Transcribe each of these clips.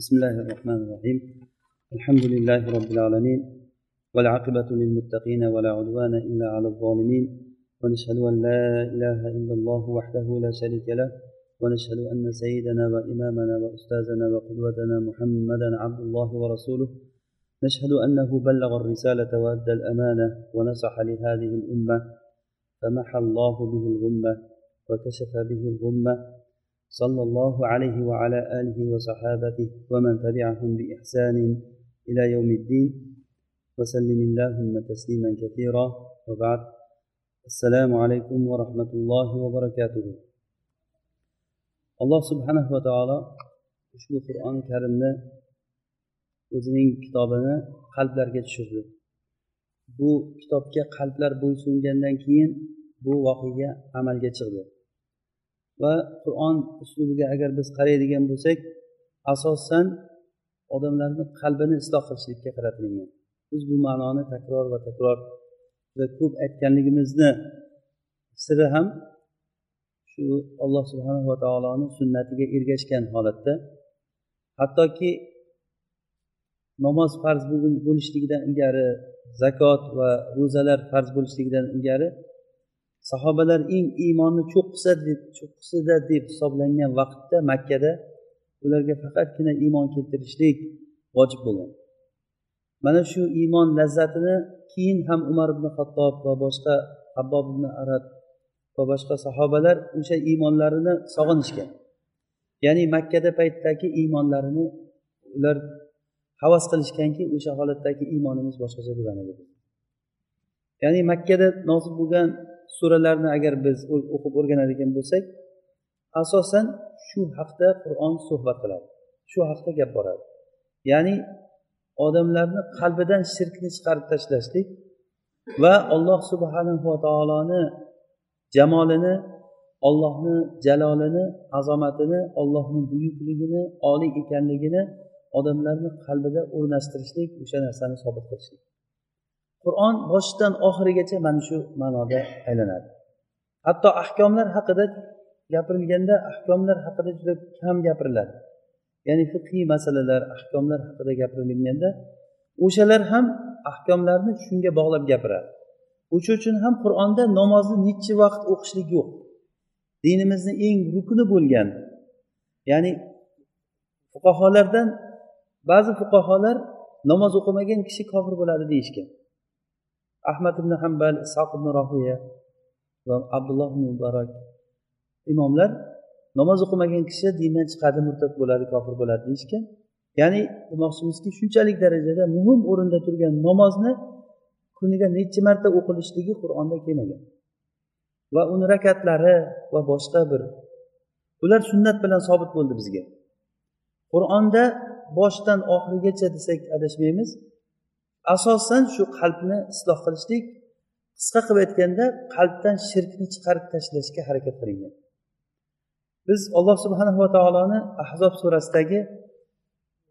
بسم الله الرحمن الرحيم. الحمد لله رب العالمين والعاقبة للمتقين ولا عدوان إلا على الظالمين ونشهد أن لا إله إلا الله وحده لا شريك له ونشهد أن سيدنا وإمامنا وأستاذنا وقدوتنا محمدا عبد الله ورسوله. نشهد أنه بلغ الرسالة وأدى الأمانة ونصح لهذه الأمة فمحى الله به الغمة وكشف به الغمة صلى الله عليه وعلى آله وصحابته ومن تبعهم بإحسان إلى يوم الدين وسلم اللهم تسليما كثيرا وبعد السلام عليكم ورحمة الله وبركاته alloh subhanahu va taolo ushbu qur'oni karimni o'zining kitobini qalblarga tushirdi bu kitobga qalblar bo'ysungandan keyin bu voqea amalga chiqdi Va qur'on uslubiga agar biz qaraydigan bo'lsak asosan odamlarni qalbini isloh qilishlikka qaratilgan biz bu ma'noni takror va takror juda ko'p aytganligimizni siri ham shu alloh subhanahu va taoloni sunnatiga ergashgan holatda. Hattoki namoz farz bo'lishligidan ilgari zakot va ro'zalar farz bo'lishligidan ilgari sahobalar eng iymonni cho'qqisa deb cho'qqisida deb hisoblangan vaqtda makkada ularga faqatgina iymon keltirishlik vojib bo'lgan. Mana shu iymon lazzatini keyin ham umar ibn hattob va boshqa abbob ibn arab va boshqa sahobalar o'sha iymonlarini sog'inishgan. Ya'ni makkada paytdagi iymonlarini ular havas qilishganki o'sha holatdagi iymonimiz boshqacha bo'lgan edi. Ya'ni makkada nozil bo'lgan suralarni agar biz o'qib o'rganadigan bo'lsak asosan shu haqda qur'on suhbat qiladi shu haqda gap boradi. Ya'ni odamlarni qalbidan shirkni chiqarib tashlashlik va alloh subhanahu va taoloni jamolini ollohni jalolini azomatini ollohni buyukligini oliy ekanligini odamlarni qalbida o'rnashtirishlik o'sha narsani sobit qilishlik. Qur'on boshidan oxirigacha mana shu ma'noda aylanadi. Hatto ahkomlar haqida gapirilganda ahkomlar haqida juda kam gapiriladi. Ya'ni fiqhiy masalalar ahkomlar haqida gapirilganda o'shalar ham ahkomlarni shunga bog'lab gapiradi. O'sha uchun ham qur'onda namozni nechi vaqt o'qishlik yo'q. Dinimizni eng rukni bo'lgan ya'ni fuqaholardan ba'zi fuqaholar namoz o'qimagan kishi kofir bo'ladi deyishgan. Ahmad ibn hambal isoq ibn rohiya va abdulloh mubarak imomlar namoz o'qimagan kishi dindan chiqadi murtad bo'ladi kofir bo'ladi deyishgan ya'ni demoqchimizki shunchalik darajada muhim o'rinda turgan namozni kuniga necha marta o'qilishligi qur'onda kelmagan. Va uni rakatlari va boshqa bir ular sunnat bilan sobit bo'ldi bizga. Qur'onda boshdan oxirigacha desak adashmaymiz. asosan shu qalbni isloh qilishlik qisqa qilib aytganda qalbdan shirkni chiqarib tashlashga harakat qilingan biz alloh subhanahu va taoloni ahzob surasidagi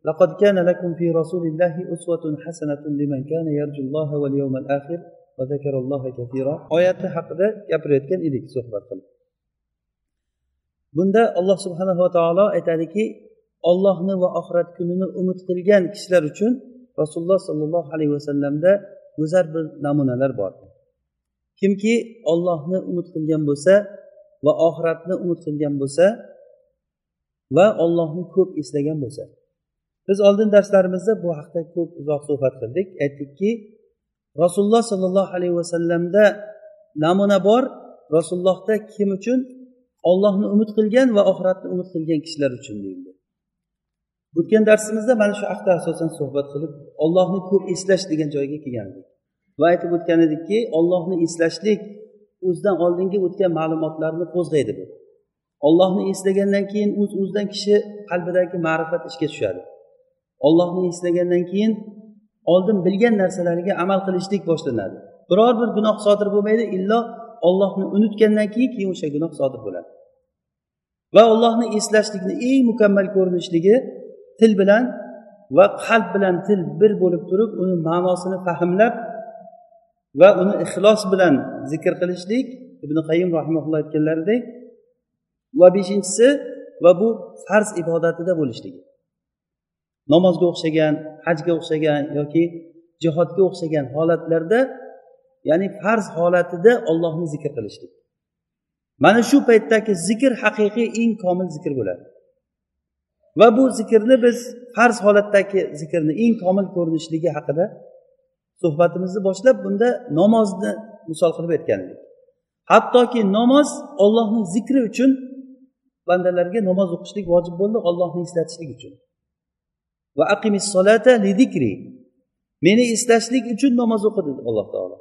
لقد كان لكم في رسول الله أسوة حسنة لمن كان يرجو الله واليوم الآخر وذكر الله كثيرا oyati haqida gapirayotgan edik suhbat qilib bunda alloh subhanahu va taolo aytadiki ollohni va oxirat kunini umid qilgan kishilar uchun rasululloh sollallohu alayhi vasallamda go'zal bir namunalar bor. Kimki ollohni umid qilgan bo'lsa va oxiratni umid qilgan bo'lsa va ollohni ko'p eslagan bo'lsa. Biz oldin darslarimizda bu haqida ko'p uzoq suhbat qildik. Aytdikki rasululloh sollallohu alayhi vasallamda namuna bor. Rasulullohda kim uchun? Ollohni umid qilgan va oxiratni umid qilgan kishilar uchun deyildi. O'tgan darsimizda mana shu haqda asosan suhbat qilib ollohni ko'p eslash degan joyga kelgandik. Va aytib o'tgan edikki ollohni eslashlik o'zidan oldingi o'tgan ma'lumotlarni qo'zg'aydi bu. Ollohni eslagandan keyin o'z uz o'zidan kishi qalbidagi ma'rifat ishga tushadi. Ollohni eslagandan keyin oldin bilgan narsalariga amal qilishlik boshlanadi. Biror bir gunoh sodir bo'lmaydi illo ollohni unutgandan keyin keyin o'sha gunoh sodir bo'ladi. Va ollohni eslashlikni eng mukammal ko'rinishligi til bilan va qalb bilan til bir bo'lib turib uni ma'nosini fahmlab va uni ixlos bilan zikr qilishlik ibn qayim rahimaulloh aytganlaridek. Va beshinchisi va bu farz ibodatida bo'lishligi. Namozga o'xshagan hajga o'xshagan yoki jihodga o'xshagan holatlarda ya'ni farz holatida ollohni zikr qilishlik. Mana shu paytdagi zikr haqiqiy eng komil zikr bo'ladi. Va bu zikrni biz farz holatdagi zikrni eng komil ko'rinishligi haqida suhbatimizni boshlab bunda namozni misol qilib aytgan edik hattoki namoz ollohni zikri uchun bandalarga namoz o'qishlik vojib bo'ldi ollohni eslatishlik uchun. Va aqimis solata lidikri meni eslashlik uchun namoz o'qi dedi alloh taolo.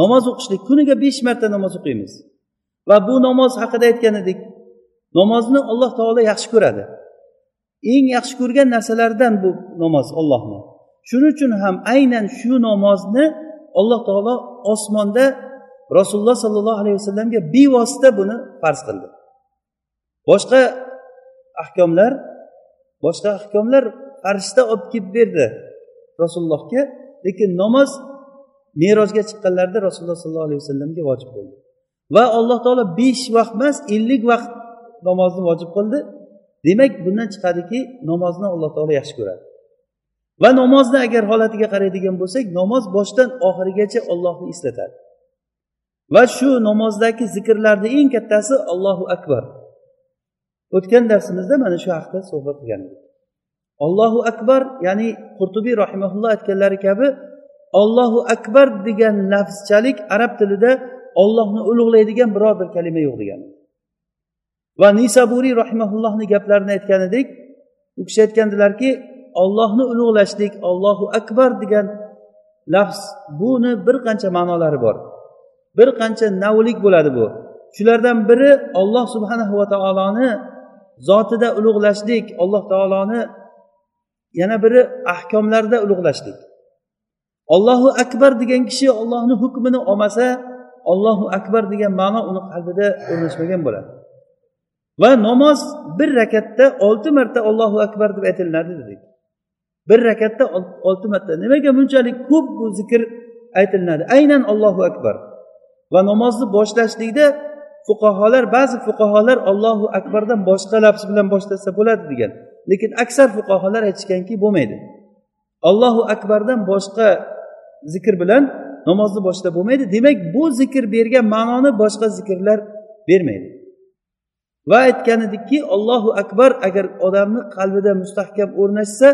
Namoz o'qishlik kuniga besh marta namoz o'qiymiz. Va bu namoz haqida aytgan edik namozni alloh taolo yaxshi ko'radi. Eng yaxshi ko'rgan narsalardan bu namoz ollohni shuning uchun ham aynan shu namozni alloh taolo osmonda rasululloh sollallohu alayhi vasallamga bevosita buni farz qildi. Boshqa ahkomlar boshqa ahkomlar farishta olib kelib berdi rasulullohga lekin namoz merojga chiqqanlarida rasululloh sollallohu alayhi vasallamga vojib bo'ldi. Va alloh taolo besh vaqt emas ellik vaqt namozni vojib qildi. Demak bundan chiqadiki namozni alloh taolo yaxshi ko'radi. Va namozni agar holatiga qaraydigan bo'lsak namoz boshdan oxirigacha ollohni eslatadi. Va shu namozdagi zikrlarni eng kattasi allohu akbar. O'tgan darsimizda mana shu haqida suhbat qilgan edik. Allohu akbar ya'ni qurtubiy rahimaulloh aytganlari kabi ollohu akbar degan lafzchalik arab tilida ollohni ulug'laydigan biror bir kalima yo'q degan va nisaburiy rahimaullohni gaplarini aytgan edik. U kishi aytgandilarki ollohni ulug'lashlik ollohu akbar degan lafz buni bir qancha ma'nolari bor. Bir qancha navlik bo'ladi bu. Shulardan biri olloh subhanahu va taoloni zotida ulug'lashlik alloh taoloni yana biri ahkomlarida ulug'lashlik. Ollohu akbar degan kishi ollohni hukmini olmasa ollohu akbar degan ma'no uni qalbida o'rnashmagan bo'ladi. Va namoz bir rakatda olti marta ollohu akbar deb aytilinadi dedik. Bir rakatda olti marta. Nimaga bunchalik ko'p bu zikr aytilinadi? Aynan ollohu akbar. Va namozni boshlashlikda fuqaholar ba'zi fuqaholar ollohu akbardan boshqa lafz bilan boshlasa bo'ladi degan. Lekin aksar fuqaholar aytishganki bo'lmaydi. Ollohu akbardan boshqa zikr bilan namozni boshlab bo'lmaydi. Demak bu zikr bergan ma'noni boshqa zikrlar bermaydi. Va aytgan edikki ollohu akbar agar odamni qalbida mustahkam o'rnashsa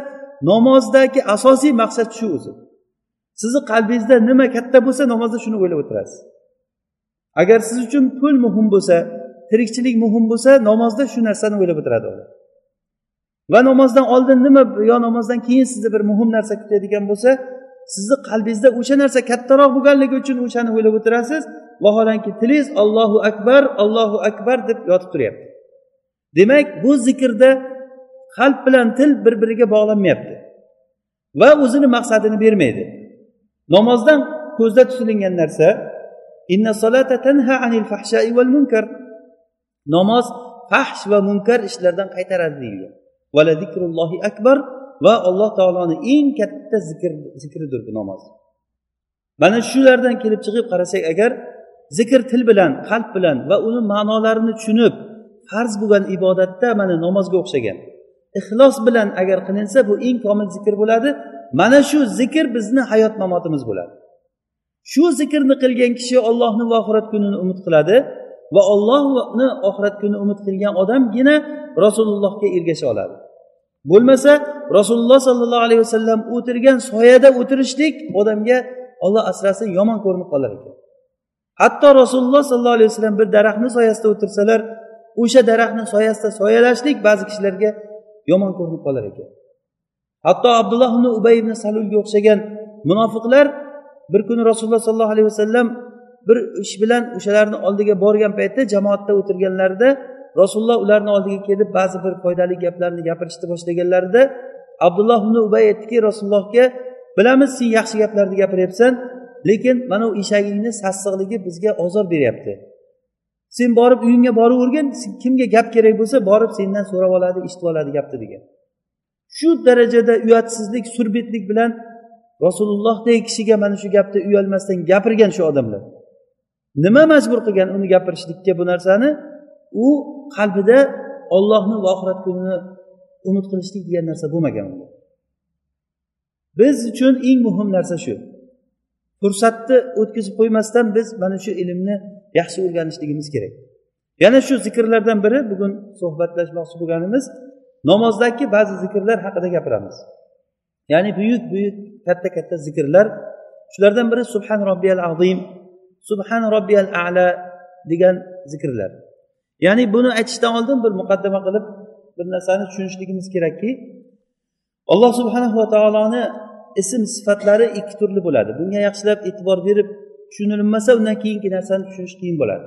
namozdagi asosiy maqsad shu o'zi. Sizni qalbingizda nima katta bo'lsa namozda shuni o'ylab o'tirasiz. Agar siz uchun pul muhim bo'lsa tirikchilik muhim bo'lsa namozda shu narsani o'ylab o'tiradi odam. Va namozdan oldin nima yo namozdan keyin sizni bir muhim narsa kutadigan bo'lsa sizni qalbingizda o'sha narsa kattaroq bo'lganligi uchun o'shani o'ylab o'tirasiz. Vaholanki tilingiz ollohu akbar allohu akbar deb yotib turyapti. Demak bu zikrda qalb bilan til bir biriga bog'lanmayapti. Va o'zini maqsadini bermaydi. Namozdan ko'zda tutilingan narsa inna solata tanha anil fahshai val munkar. Namoz fahsh va munkar ishlardan qaytaradi deyilgan. Vala zikrullohi akbar va alloh taoloni eng katta zikr zikridir bu namoz. Mana shulardan kelib chiqib qarasak agar zikr til bilan qalb bilan va uni ma'nolarini tushunib farz bo'lgan ibodatda mana namozga o'xshagan. Ixlos bilan agar qilinsa bu eng komil zikr bo'ladi. Mana shu zikr bizni hayot mamotimiz bo'ladi. Shu zikrni qilgan kishi ollohni va oxirat kunini umid qiladi va ollohni oxirat kuni umid qilgan odamgina rasulullohga ergasha oladi. Bo'lmasa rasululloh sollallohu alayhi vasallam o'tirgan soyada o'tirishlik odamga olloh asrasin yomon ko'rinib qolar ekan. Hatto rasululloh sollallohu alayhi vasallam bir daraxtni soyasida o'tirsalar o'sha daraxtni soyasida soyalashlik ba'zi kishilarga yomon ko'rinib qolar ekan. Hatto abdulloh ibn ubay ibn salulga o'xshagan munofiqlar bir kuni rasululloh sollallohu alayhi vasallam bir ish bilan o'shalarni oldiga borgan paytda jamoatda o'tirganlarida rasululloh ularni oldiga kelib ba'zi bir foydali gaplarni gapirishni boshlaganlarida abdulloh ibn ubay aytdiki rasulullohga bilamiz sen yaxshi gaplarni gapiryapsan lekin mana u eshagingni sassiqligi bizga ozor beryapti. Sen borib uyingga boravergin kimga gap kerak bo'lsa borib sendan so'rab oladi eshitib oladi gapni degan. Shu darajada uyatsizlik surbetlik bilan rasulullohdek kishiga mana shu gapni uyalmasdan gapirgan shu odamlar. Nima majbur qilgan uni gapirishlikka bu narsani? U qalbida ollohni va oxirat kunini umid qilishlik degan narsa bo'lmagan unda. Biz uchun eng muhim narsa shu. Fursatni o'tkazib qo'ymasdan biz mana shu ilmni yaxshi o'rganishligimiz kerak. Yana shu zikrlardan biri bugun suhbatlashmoqchi bo'lganimiz namozdagi ba'zi zikrlar haqida gapiramiz. Ya'ni buyuk buyuk katta katta zikrlar. Shulardan biri subhan robbiyal azim subhan robbiyal ala degan zikrlar. Ya'ni buni aytishdan oldin bir muqaddima qilib bir narsani tushunishligimiz kerakki alloh subhanahu va taoloni ism sifatlari ikki turli bo'ladi. Bunga yaxshilab e'tibor berib tushunilmasa undan keyingi narsani tushunish qiyin bo'ladi.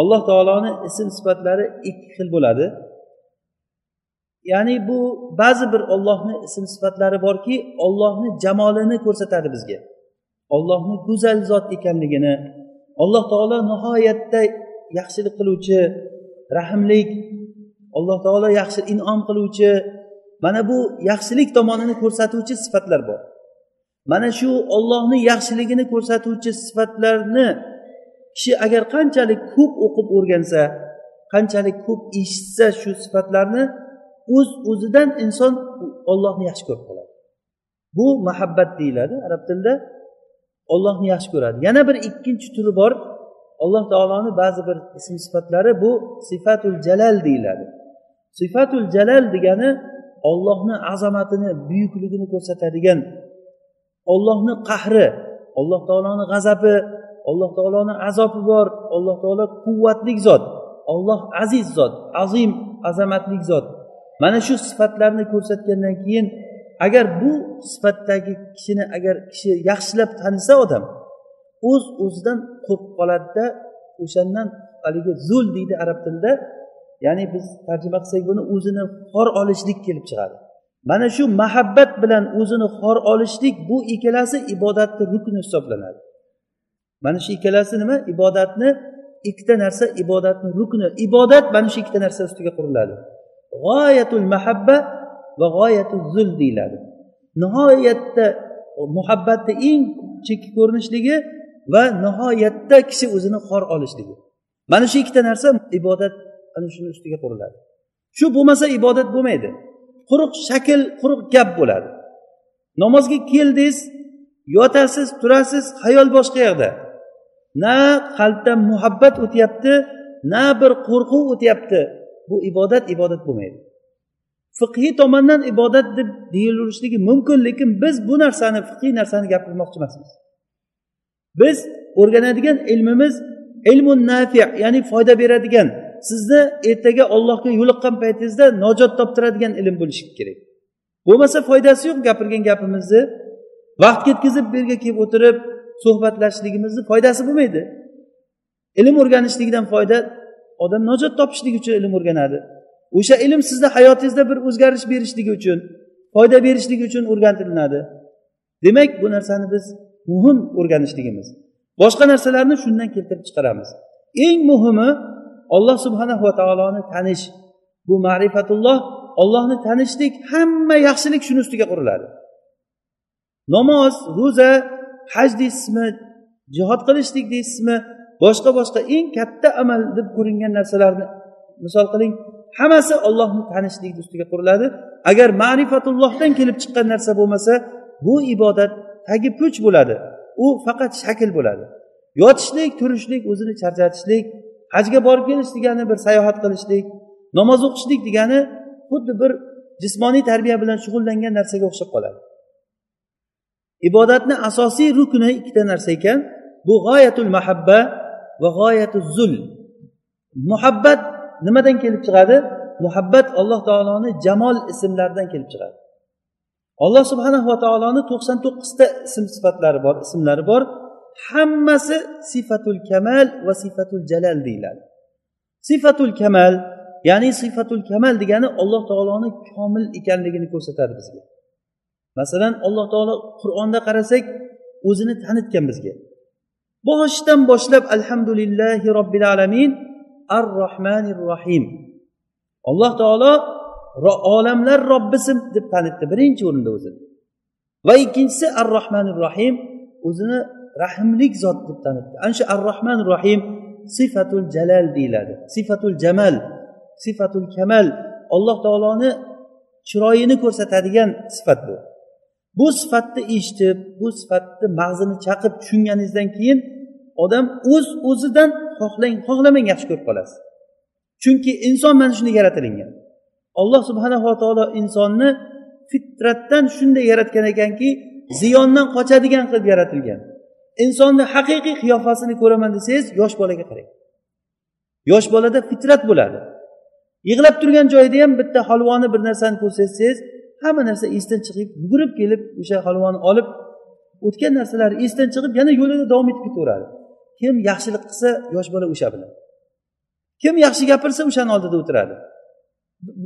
Alloh taoloni ism sifatlari ikki xil bo'ladi. Ya'ni bu ba'zi bir ollohni ism sifatlari borki ollohni jamolini ko'rsatadi bizga. Ollohni go'zal zot ekanligini alloh taolo nihoyatda yaxshilik qiluvchi rahmlik alloh taolo yaxshi inom qiluvchi mana bu yaxshilik tomonini ko'rsatuvchi sifatlar bor. Mana shu ollohni yaxshiligini ko'rsatuvchi sifatlarni kishi agar qanchalik ko'p o'qib o'rgansa qanchalik ko'p eshitsa shu sifatlarni o'z uz o'zidan inson ollohni yaxshi ko'rib qoladi. Bu muhabbat deyiladi arab tilida. Ollohni yaxshi ko'radi. Yana bir ikkinchi turi bor. Alloh taoloni ba'zi bir ism sifatlari bu sifatul jalal deyiladi. Sifatul jalal degani ollohni azamatini buyukligini ko'rsatadigan ollohni qahri alloh taoloni g'azabi alloh taoloni azobi bor alloh taolo quvvatli zot olloh aziz zot azim azamatli zot. Mana shu sifatlarni ko'rsatgandan keyin agar bu sifatdagi kishini agar kishi yaxshilab tanisa odam o'z o'zidan qo'rqib qoladida o'shandan haligi zul deydi arab tilida ya'ni biz tarjima qilsak buni o'zini xor olishlik kelib chiqadi. Mana shu mahabbat bilan o'zini xor olishlik bu ikkalasi ibodatni rukni hisoblanadi. Mana shu ikkalasi nima? Ibodatni ikkita narsa ibodatni rukni. Ibodat mana shu ikkita narsa ustiga quriladi. G'oyatul mahabba va g'oyatul zul deyiladi. Nihoyatda muhabbatni eng chekka ko'rinishligi va nihoyatda kishi o'zini xor olishligi. Mana shu ikkita narsa ibodat ana shuni ustiga quriladi. Shu bo'lmasa ibodat bo'lmaydi. Quruq shakl quruq gap bo'ladi. Namozga keldingiz yotasiz turasiz xayol boshqa yoqda. Na qalbdan muhabbat o'tyapti na bir qo'rquv o'tyapti. Bu ibodat ibodat bo'lmaydi. Fiqhiy tomondan ibodat deb deyilishligi mumkin lekin biz bu narsani fiqhiy narsani gapirmoqchi emasmiz. Biz o'rganadigan ilmimiz ilmun nafi ya'ni foyda beradigan sizni ertaga ollohga yo'liqqan paytingizda nojot toptiradigan ilm bo'lishi kerak. Bo'lmasa foydasi yo'q gapirgan gapimizni. Vaqt ketkazib bu yerga kelib o'tirib suhbatlashishligimizni foydasi bo'lmaydi. Ilm o'rganishlikdan foyda odam nojot topishlik uchun ilm o'rganadi. O'sha ilm sizni hayotingizda bir o'zgarish berishligi uchun foyda berishligi uchun o'rgatilinadi demak bu narsani biz muhim o'rganishligimiz. Boshqa narsalarni shundan keltirib chiqaramiz. Eng muhimi olloh subhanahu va taoloni tanish. Bu ma'rifatulloh ollohni tanishlik hamma yaxshilik shuni ustiga quriladi. Namoz ro'za haj deysizmi jihod qilishlik deysizmi boshqa boshqa eng katta amal deb ko'ringan narsalarni misol qiling hammasi ollohni tanishlik ustiga quriladi. Agar ma'rifatullohdan kelib chiqqan narsa bo'lmasa bu ibodat tagi puch bo'ladi. U faqat shakl bo'ladi. Yotishlik turishlik o'zini charchatishlik hajga borib kelish degani bir sayohat qilishlik namoz o'qishlik degani xuddi bir jismoniy tarbiya bilan shug'ullangan narsaga o'xshab qoladi. Ibodatni asosiy rukni ikkita narsa ekan bu g'oyatul mahabba va g'oyatul zul. Muhabbat nimadan kelib chiqadi? Muhabbat alloh taoloni jamol ismlaridan kelib chiqadi. Alloh subhanahu va taoloni to'qson to'qqizta ism sifatlari bor ismlari bor. Hammasi sifatul kamal va sifatul jalal deyiladi. Sifatul kamal ya'ni sifatul kamal degani alloh taoloni komil ekanligini ko'rsatadi bizga. Masalan alloh taolo qur'onda qarasak o'zini tanitgan bizga. Boshidan boshlab alhamdulillahi robbil alamin ar rohmanir rohim alloh taolo olamlar robbisi deb tanitdi birinchi o'rinda o'zini. Va ikkinchisi ar rohmanir rohim o'zini rahmlik zot deb tanitdi. Ana shu ar rohman rohim sifatul jalal deyiladi. Sifatul jamal sifatul kamal. Alloh taoloni chiroyini ko'rsatadigan sifat bu. Bu sifatni eshitib bu sifatni mag'zini chaqib tushunganingizdan keyin odam o'z uz o'zidan xohlang xohlamang yaxshi ko'rib qolasiz. Chunki inson mana shunday yaratilingan. Alloh subhanava taolo insonni fitratdan shunday yaratgan ekanki ziyondan qochadigan qilib yaratilgan. Insonni haqiqiy qiyofasini ko'raman desangiz yosh bolaga qarang. Yosh bolada fitrat bo'ladi. Yig'lab turgan joyida ham bitta holvoni bir narsani ko'rsatsangiz hamma narsa esdan chiqib yugurib kelib o'sha holvoni olib o'tgan narsalari esdan chiqib yana yo'lida davom etib ketaveradi. Kim yaxshilik qilsa yosh bola o'sha bilan. Kim yaxshi gapirsa o'shani oldida o'tiradi.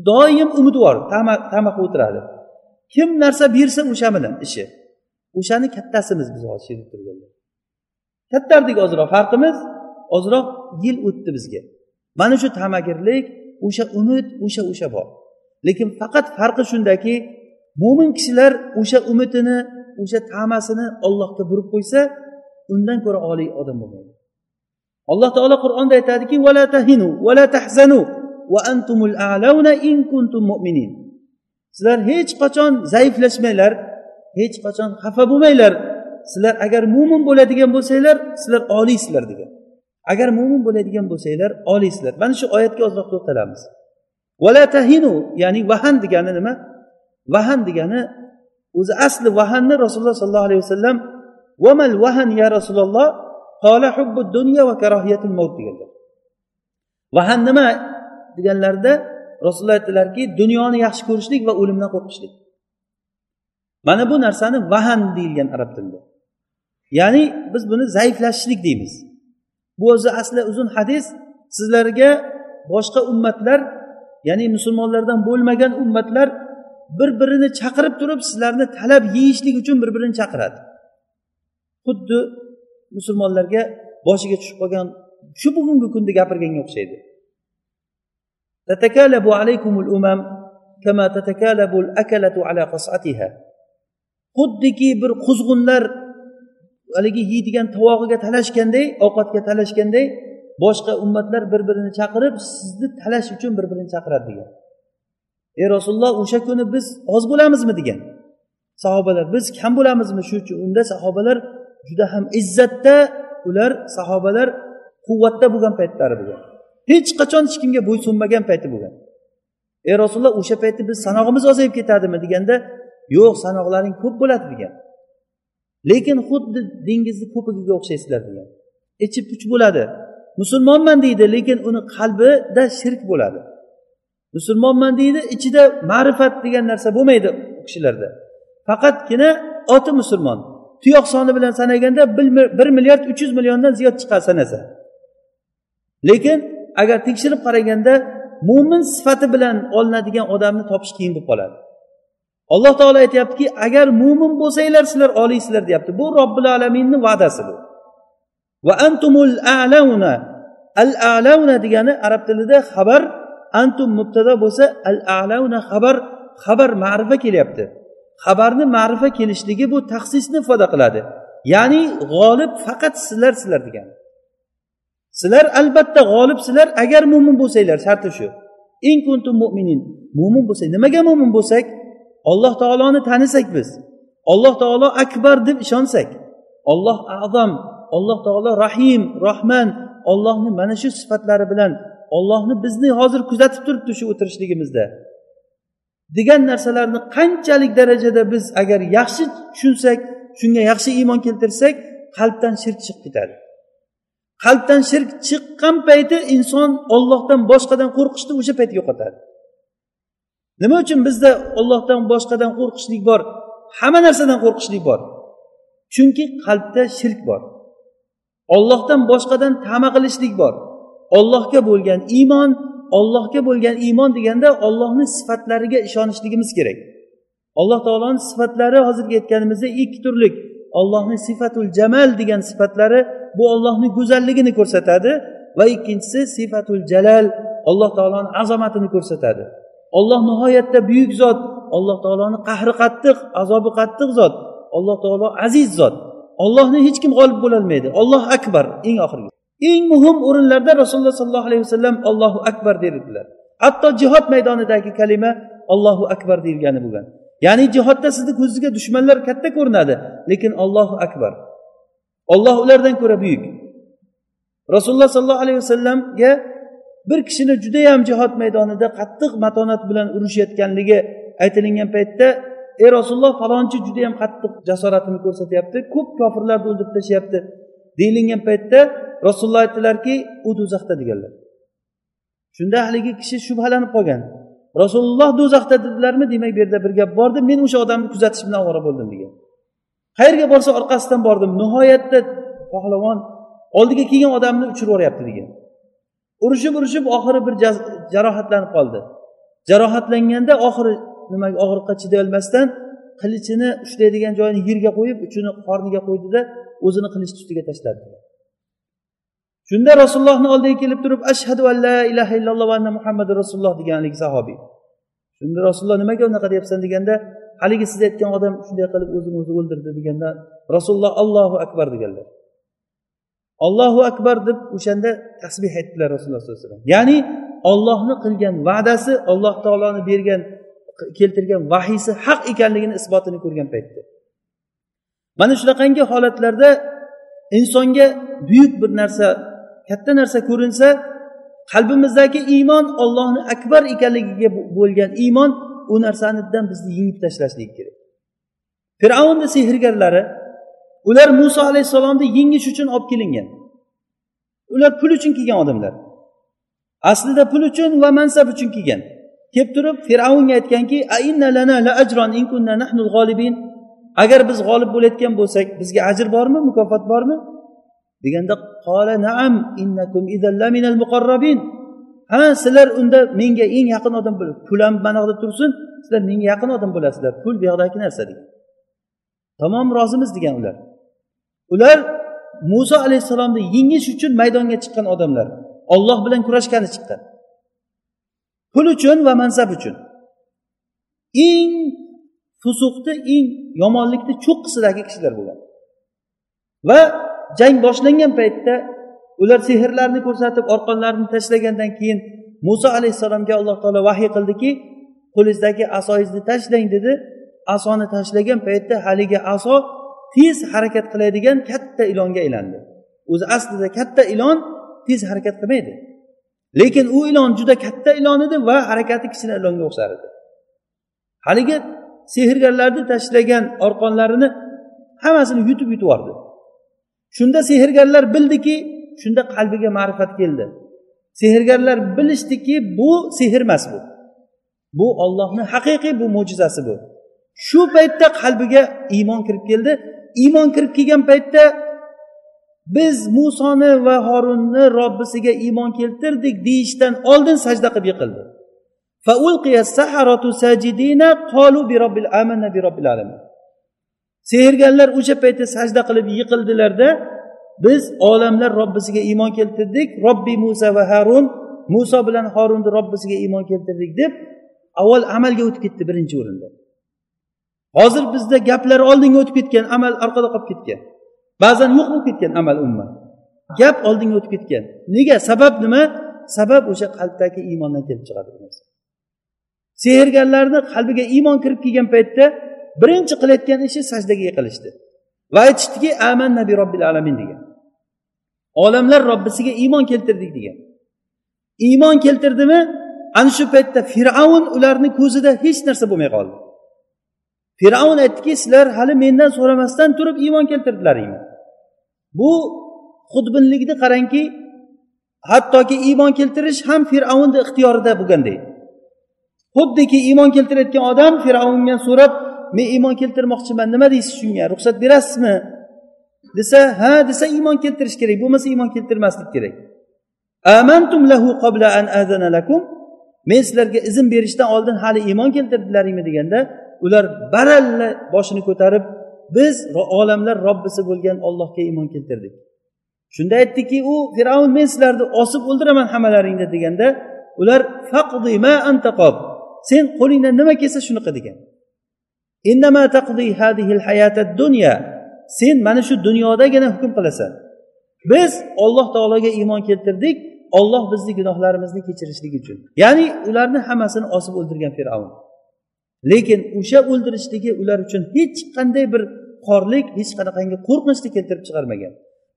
Doim umidvor tama qilib o'tiradi. Kim narsa bersa o'sha bilan ishi. O'shani kattasimiz biz hozir sherib turganlar. Kattardik ozroq farqimiz ozroq yil o'tdi bizga. Mana shu tamagirlik o'sha umid o'sha o'sha bor. Lekin faqat farqi shundaki mo'min kishilar o'sha umidini o'sha tamasini ollohga burib qo'ysa undan ko'ra oliy odam bo'lmaydi. Alloh taolo qur'onda aytadiki vala tahinu vala tahzanu va antumul a'launa in kuntum mu'minin. Sizlar hech qachon zaiflashmanglar hech qachon xafa bo'lmanglar. Sizlar agar mo'min bo'ladigan bo'lsanglar sizlar oliysizlar degan. Agar mo'min bo'ladigan bo'lsanglar oliysizlar. Mana shu oyatga ozroq to'xtalamiz. Vala tahinu ya'ni vahan degani nima? Vahan degani o'zi asli vahanni rasululloh sollallohu alayhi vasallam vamal vahan ya rasululloh? Qola hubbu dunya va karohiyatul mavt deganlar. Vahan nima deganlarida rasululloh aytdilarki dunyoni yaxshi ko'rishlik va o'limdan qo'rqishlik. mana bu narsani vahan deyilgan arab tilida ya'ni biz buni zaiflashishlik deymiz bu o'zi asli uzun hadis sizlarga boshqa ummatlar ya'ni musulmonlardan bo'lmagan ummatlar bir birini chaqirib turib sizlarni talab yeyishlik uchun bir birini chaqiradi xuddi musulmonlarga boshiga tushib qolgan shu bugungi kunda gapirganga o'xshaydi تتكالب عليكم الأمم كما تتكالب الأكلة على قصعتها Xuddiki bir quzg'unlar haligi yeydigan tovog'iga talashganday ovqatga talashganday boshqa ummatlar bir birini chaqirib sizni talash uchun bir birini chaqiradi degan. Ey rasululloh o'sha kuni biz oz bo'lamizmi degan. Sahobalar biz kam bo'lamizmi? Shu uchun unda sahobalar juda ham izzatda ular sahobalar quvvatda bo'lgan paytlari bo'lgan. Hech qachon hech kimga bo'ysunmagan payti bo'lgan. Ey rasululloh o'sha paytda biz sanog'imiz ozayib ketadimi deganda yo'q sanoqlaring ko'p bo'ladi degan. Lekin xuddi dengizni ko'pigiga o'xshaysizlar degan. Ichi puch bo'ladi. Musulmonman deydi lekin uni qalbida shirk bo'ladi. Musulmonman deydi ichida ma'rifat degan narsa bo'lmaydi u kishilarda. Faqatgina oti musulmon. Tuyoq soni bilan sanaganda bir milliard uch yuz milliondan ziyod chiqadi sanasa. Lekin agar tekshirib qaraganda mo'min sifati bilan olinadigan odamni topish qiyin bo'lib qoladi. Alloh taolo aytyaptiki agar mo'min bo'lsanglar sizlar oliysizlar deyapti. Bu robbil alaminni va'dasi bu. Va antumul a'launa al a'launa degani arab tilida xabar antum mubtado bo'lsa al a'launa xabar xabar ma'rifa kelyapti. Xabarni ma'rifa kelishligi bu taxsisni ifoda qiladi. Ya'ni g'olib faqat sizlar sizlar degani. Sizlar albatta g'olibsizlar agar mo'min bo'lsanglar sharti shu. In kuntum mo'minin mo'min bo'lsak nimaga mo'min bo'lsak? Alloh taoloni tanisak biz. Alloh taolo akbar deb ishonsak. Olloh azam alloh taolo rahim rohman ollohni mana shu sifatlari bilan ollohni bizni hozir kuzatib turibdi shu o'tirishligimizda. Degan narsalarni qanchalik darajada biz agar yaxshi tushunsak shunga yaxshi iymon keltirsak qalbdan shirk chiqib ketadi. Qalbdan shirk chiqqan payti inson ollohdan boshqadan qo'rqishni o'sha payt yo'qotadi. Nima uchun bizda ollohdan boshqadan qo'rqishlik bor? Hamma narsadan qo'rqishlik bor. Chunki qalbda shirk bor. Ollohdan boshqadan tama qilishlik bor. Ollohga bo'lgan iymon ollohga bo'lgan iymon deganda ollohni sifatlariga ishonishligimiz kerak. Alloh taoloni sifatlari hozirgi aytganimizdek ikki turlik ollohni sifatul jamal degan sifatlari bu ollohni go'zalligini ko'rsatadi va ikkinchisi sifatul jalal alloh taoloni azomatini ko'rsatadi. Olloh nihoyatda buyuk zot. Alloh taoloni qahri qattiq azobi qattiq zot. Alloh taolo aziz zot. Ollohni hech kim g'olib bo'lolmaydi. Olloh akbar. Eng oxirgi. Eng muhim o'rinlarda rasululloh sollallohu alayhi vasallam allohu akbar dedilar hatto jihod maydonidagi kalima allohu akbar deyilgani bo'lgan. Ya'ni jihodda sizni ko'zingizga dushmanlar katta ko'rinadi lekin ollohu akbar. Olloh ulardan ko'ra buyuk. Rasululloh sollallohu alayhi vasallamga bir kishini judayam jihod maydonida qattiq matonat bilan urushayotganligi aytilingan paytda ey rasululloh falonchi judayam qattiq jasoratini ko'rsatyapti ko'p kofirlarni o'ldirib tashlayapti deyilgan paytda rasululloh aytdilarki u do'zaxda deganlar. Shunda haligi kishi shubhalanib qolgan. Rasululloh do'zaxda dedilarmi? Demak bu yerda bir gap bordi. Men o'sha odamni kuzatish bilan ovora bo'ldim degan. Qayerga borsa orqasidan bordim. Nihoyatda pahlavon oldiga kelgan odamni uchirib yuboryapti degan. Urushib urushib oxiri bir jarohatlanib qoldi. Jarohatlanganda oxiri nimaga og'riqqa chidayolmasdan qilichini ushlaydigan joyini yerga qo'yib uchini qorniga qo'ydida o'zini qilichni ustiga tashladi. Shunda rasulullohni oldiga kelib turib ashhadu an la ilaha illalloh va anna muhammadu rasululloh degan haligi sahobiy shunda rasululloh nimaga unaqa deyapsan deganda haligi siz aytgan odam shunday qilib o'zini o'zi o'ldirdi deganda rasululloh allohu akbar deganlar. Ollohu akbar deb o'shanda tasbeh aytdilar rasululloh sollallohu alayhi vasallam. Ya'ni ollohni qilgan va'dasi alloh taoloni bergan keltirgan vahiysi haq ekanligini isbotini ko'rgan paytda. Mana shunaqangi holatlarda insonga buyuk bir narsa katta narsa ko'rinsa qalbimizdagi iymon ollohni akbar ekanligiga bo'lgan iymon u narsanidan bizni yengib tashlashlik kerak. Fir'avnni sehrgarlari ular muso alayhissalomni yengish uchun olib kelingan. Ular pul uchun kelgan odamlar. Aslida pul uchun va mansab uchun kelgan. Kelib turib fir'avnga aytganki agar biz g'olib bo'layotgan bo'lsak bizga ajr bormi mukofot bormi? Deganda qola naam innakum minal muqarrabin. Ha sizlar unda menga eng yaqin odam pul ham mana yoqda tursin sizlar menga yaqin odam bo'lasizlar pul bu yoqdagi narsa degan. Tamom rozimiz degan ular. Ular muso alayhissalomni yengish uchun maydonga chiqqan odamlar. Olloh bilan kurashgani chiqqan. Pul uchun va mansab uchun. Eng fusuqni eng yomonlikni cho'qqisidagi kishilar bo'lgan. Va jang boshlangan paytda ular sehrlarni ko'rsatib orqonlarini tashlagandan keyin muso alayhissalomga alloh taolo vahiy qildiki qo'lingizdagi asoyingizni tashlang dedi. Asoni tashlagan paytda haligi aso tez harakat qiladigan katta ilonga aylandi. O'zi aslida katta ilon tez harakat qilmaydi. Lekin u ilon juda katta ilon edi va harakati kichkina ilonga o'xshar edi. Haligi sehrgarlarni tashlagan orqonlarini hammasini yutib yutib yubordi. Shunda sehrgarlar bildiki shunda qalbiga ma'rifat keldi. Sehrgarlar bilishdiki bu sehr emas bu. Bu ollohni haqiqiy bu mo'jizasi bu. Shu paytda qalbiga iymon kirib keldi. Iymon kirib kelgan paytda biz musoni va horunni robbisiga iymon keltirdik deyishdan oldin sajda qilib yiqildi. Sehrgarlar o'sha paytda sajda qilib yiqildilarda biz olamlar robbisiga iymon keltirdik. Robbi musa va harun muso bilan horunni robbisiga iymon keltirdik deb avval amalga o'tib ketdi birinchi o'rinda. Hozir bizda gaplar oldinga o'tib ketgan amal orqada qolib ketgan. Ba'zan yo'q bo'lib ketgan amal umuman gap oldinga o'tib ketgan. Nega? Sabab nima? Sabab o'sha qalbdagi iymondan kelib chiqadi bu narsa. Sehrgarlarni qalbiga iymon kirib kelgan paytda birinchi qilayotgan ishi sajdaga yiqilishdi. Va aytishdiki aman bi robbil alamin degan. Olamlar robbisiga iymon keltirdik degan. Iymon keltirdimi? Ana shu paytda fir'avn ularni ko'zida hech narsa bo'lmay qoldi. Fir'avn aytdiki sizlar hali mendan so'ramasdan turib iymon keltirdilaringmi bu xudbinlikni qarangki hattoki iymon keltirish ham fir'avnni ixtiyorida bo'lganday xuddiki iymon keltirayotgan odam fir'avndan so'rab men iymon keltirmoqchiman nima deysiz shunga? Ruxsat berasizmi? desa ha desa iymon keltirish kerak bo'lmasa iymon keltirmaslik kerak. Amantum lahu qabla an azana lakum. Men sizlarga izn berishdan oldin hali iymon keltirdilaringmi? deganda ular baralla boshini ko'tarib biz olamlar robbisi bo'lgan ollohga iymon keltirdik. Shunda aytdiki u fir'avn men sizlarni osib o'ldiraman hammalaringni deganda ular faqdi ma antaqob sen qo'lingdan nima kelsa shuni qil degan sen mana shu dunyodagina hukm qilasan. Biz olloh taologa iymon keltirdik olloh bizni gunohlarimizni kechirishligi uchun. Ya'ni ularni hammasini osib o'ldirgan fir'avn. Lekin o'sha o'ldirishligi ular uchun hech qanday bir xorlik hech qanaqangi qo'rqinchni keltirib chiqarmagan.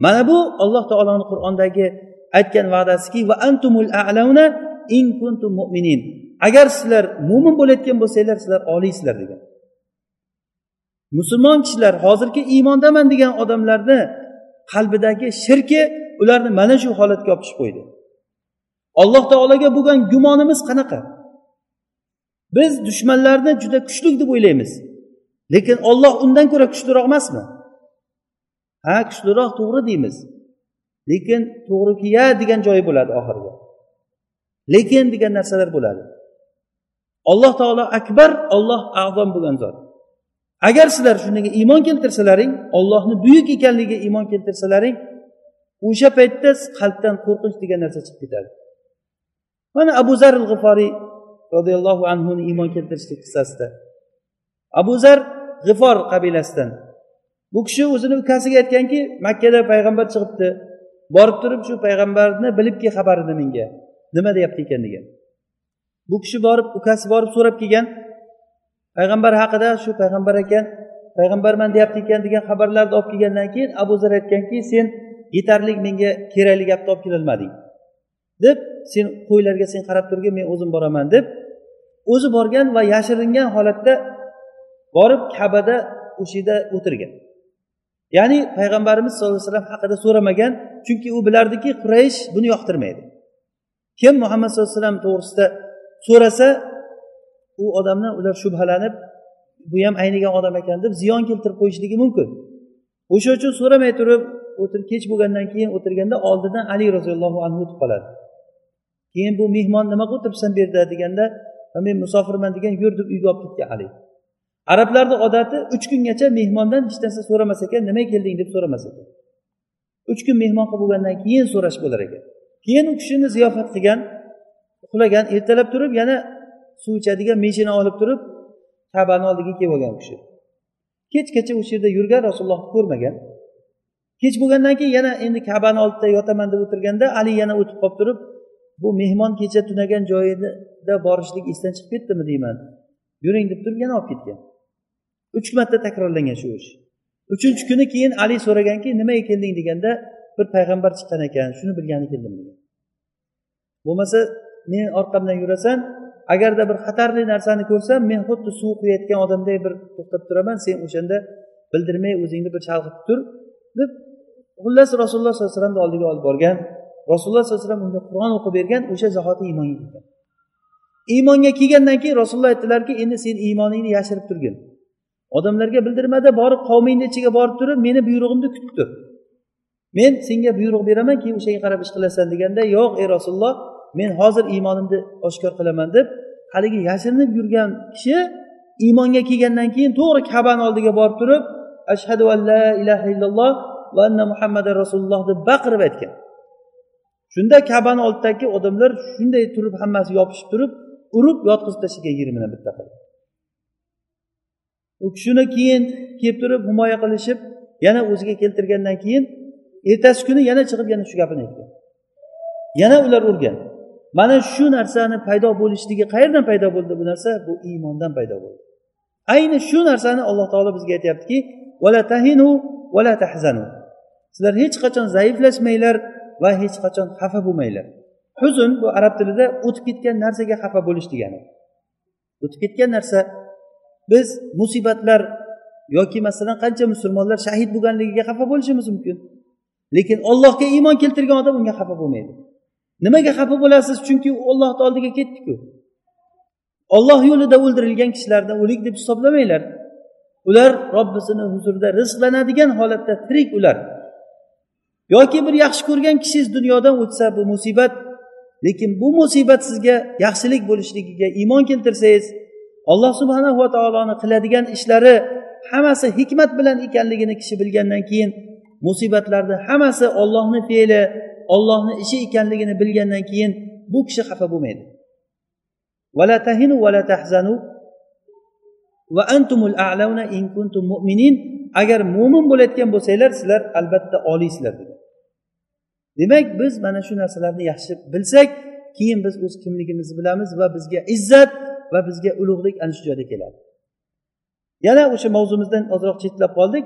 Mana bu alloh taoloni qur'ondagi aytgan va'dasiki va antumul a'launa in kuntum mu'minin. Agar sizlar mo'min bo'layotgan bo'lsanglar sizlar oliysizlar degan. Musulmon kishilar hozirgi iymondaman degan odamlarni qalbidagi shirki ularni mana shu holatga olib tushib qo'ydi. Alloh taologa bo'lgan gumonimiz qanaqa? Biz dushmanlarni juda kuchli deb o'ylaymiz. Lekin olloh undan ko'ra kuchliroq emasmi? Ha kuchliroq to'g'ri deymiz. Lekin to'g'riki ya degan joyi bo'ladi oxirida. Lekin degan narsalar bo'ladi. Alloh taolo akbar olloh azom bo'lgan zot. Agar sizlar shunga iymon keltirsalaring ollohni buyuk ekanligiga iymon keltirsalaring o'sha paytda qalbdan qo'rqinch degan narsa chiqib ketadi. Mana abu zar g'iforiy roziyallohu anhuni iymon keltirishlik qissasida. Abu zar g'ifor qabilasidan. Bu kishi o'zini ukasiga aytganki makkada payg'ambar chiqibdi. Borib turib shu payg'ambarni bilib kel xabarini menga. Nima deyapti ekan degan bu kishi borib ukasi borib so'rab kelgan. Payg'ambar haqida shu payg'ambar ekan payg'ambarman deyapti ekan degan xabarlarni olib kelgandan keyin abu zar aytganki sen yetarli menga kerakli gapni olib kelolmading. Deb sen qo'ylarga sen qarab turgin men o'zim boraman deb o'zi borgan va yashiringan holatda borib kabada o'sha yerda o'tirgan ya'ni payg'ambarimiz sallallohu alayhi vasallam haqida so'ramagan chunki u bilardiki quraysh buni yoqtirmaydi. Kim muhammad sallallohu alayhi vasallam to'g'risida so'rasa u odamni ular shubhalanib bu ham aynigan odam ekan deb ziyon keltirib qo'yishligi mumkin. O'sha uchun so'ramay turib o'tirib kech bo'lgandan keyin o'tirganda oldidan ali roziyallohu anhu o'tib qoladi. Keyin bu mehmon nimaga o'tiribsan bu yerda deganda men musofirman degan yur deb uyga olib ketgan ali arablarni odati uch kungacha mehmondan hech narsa so'ramas ekan nimaga kelding? deb so'ramas ekan. Uch kun mehmon qilib bo'lgandan keyin so'rash bo'lar ekan. Keyin u kishini ziyofat qilgan uxlagan ertalab turib yana suv ichadigan meshini olib turib kabani oldiga kelib olgan u kishi. Kechgacha o'sha yerda yurgan rasulullohni ko'rmagan. Kech bo'lgandan keyin yana endi kabani oldida yotaman deb o'tirganda ali yana o'tib qolib turib bu mehmon kecha tunagan joyida borishlik esdan chiqib ketdimi deyman. Yuring deb turib yana olib ketgan. Uch marta takrorlangan shu ish. Uchinchi kuni keyin ali so'raganki nimaga kelding deganda bir payg'ambar chiqqan ekan shuni bilgani keldim degan. Bo'lmasa men orqamdan yurasan agarda bir xatarli narsani ko'rsam men xuddi suv quyayotgan odamday bir to'xtab turaman sen o'shanda bildirmay o'zingni bir chalg'itib tur deb xullas rasululloh sollallohu alayhi vasallamni oldiga olib borgan. Rasululloh sollallohu alayhi vasallam unga qur'on o'qib bergan o'sha zahoti iymonga kelgan iymonga kelgandan keyin rasululloh aytdilarki endi sen iymoningni yashirib turgin. Odamlarga bildirmada borib qavmingni ichiga borib turib meni buyrug'imni kutib tur men senga buyruq beraman keyin o'shaga qarab ish qilasan deganda yo'q ey rasululloh men hozir iymonimni oshkor qilaman deb haligi yashirinib yurgan kishi iymonga kelgandan keyin to'g'ri kabani oldiga borib turib ashhadu an la ilaha illalloh va anna muhammada rasululloh deb baqirib aytgan. Shunda kabani oldidagi odamlar shunday turib hammasi yopishib turib urib yotqizib tashlagan yeri bitta qilib u kishini keyin kelib turib himoya qilishib yana o'ziga keltirgandan keyin ertasi kuni yana chiqib yana shu gapini aytgan. Yana ular urgan. Mana shu narsani paydo bo'lishligi qayerdan paydo bo'ldi bu narsa? Bu iymondan paydo bo'ldi. Ayni shu narsani alloh taolo bizga aytyaptiki tahinu vala tahzanu. Sizlar hech qachon zaiflashmanglar. Va hech qachon xafa bo'lmanglar. Huzn bu arab tilida o'tib ketgan narsaga xafa bo'lish degani. O'tib ketgan narsa biz musibatlar yoki masalan qancha musulmonlar shahid bo'lganligiga xafa bo'lishimiz mumkin. Lekin ollohga iymon keltirgan odam unga xafa bo'lmaydi. Nimaga xafa bo'lasiz? Chunki u ollohni oldiga ketdiku. Olloh yo'lida o'ldirilgan kishilarni o'lik deb hisoblamanglar. Ular robbisini huzurida rizqlanadigan holatda tirik ular. Yoki bir yaxshi ko'rgan kishingiz dunyodan o'tsa bu musibat lekin bu musibat sizga yaxshilik bo'lishligiga iymon keltirsangiz alloh subhana va taoloni qiladigan ishlari hammasi hikmat bilan ekanligini kishi bilgandan keyin musibatlarni hammasi ollohni fe'li ollohni ishi ekanligini bilgandan keyin bu kishi xafa bo'lmaydi. Vala tahinu vala tahzanu va antumul a'launa in kuntum mu'minin. Agar mo'min bo'layotgan bo'lsanglar sizlar albatta oliysizlar degan demak biz mana shu narsalarni yaxshi bilsak keyin biz o'z kimligimizni bilamiz va bizga izzat va bizga ulug'lik ana shu joyda keladi. Yana o'sha mavzumizdan ozroq chetlab qoldik.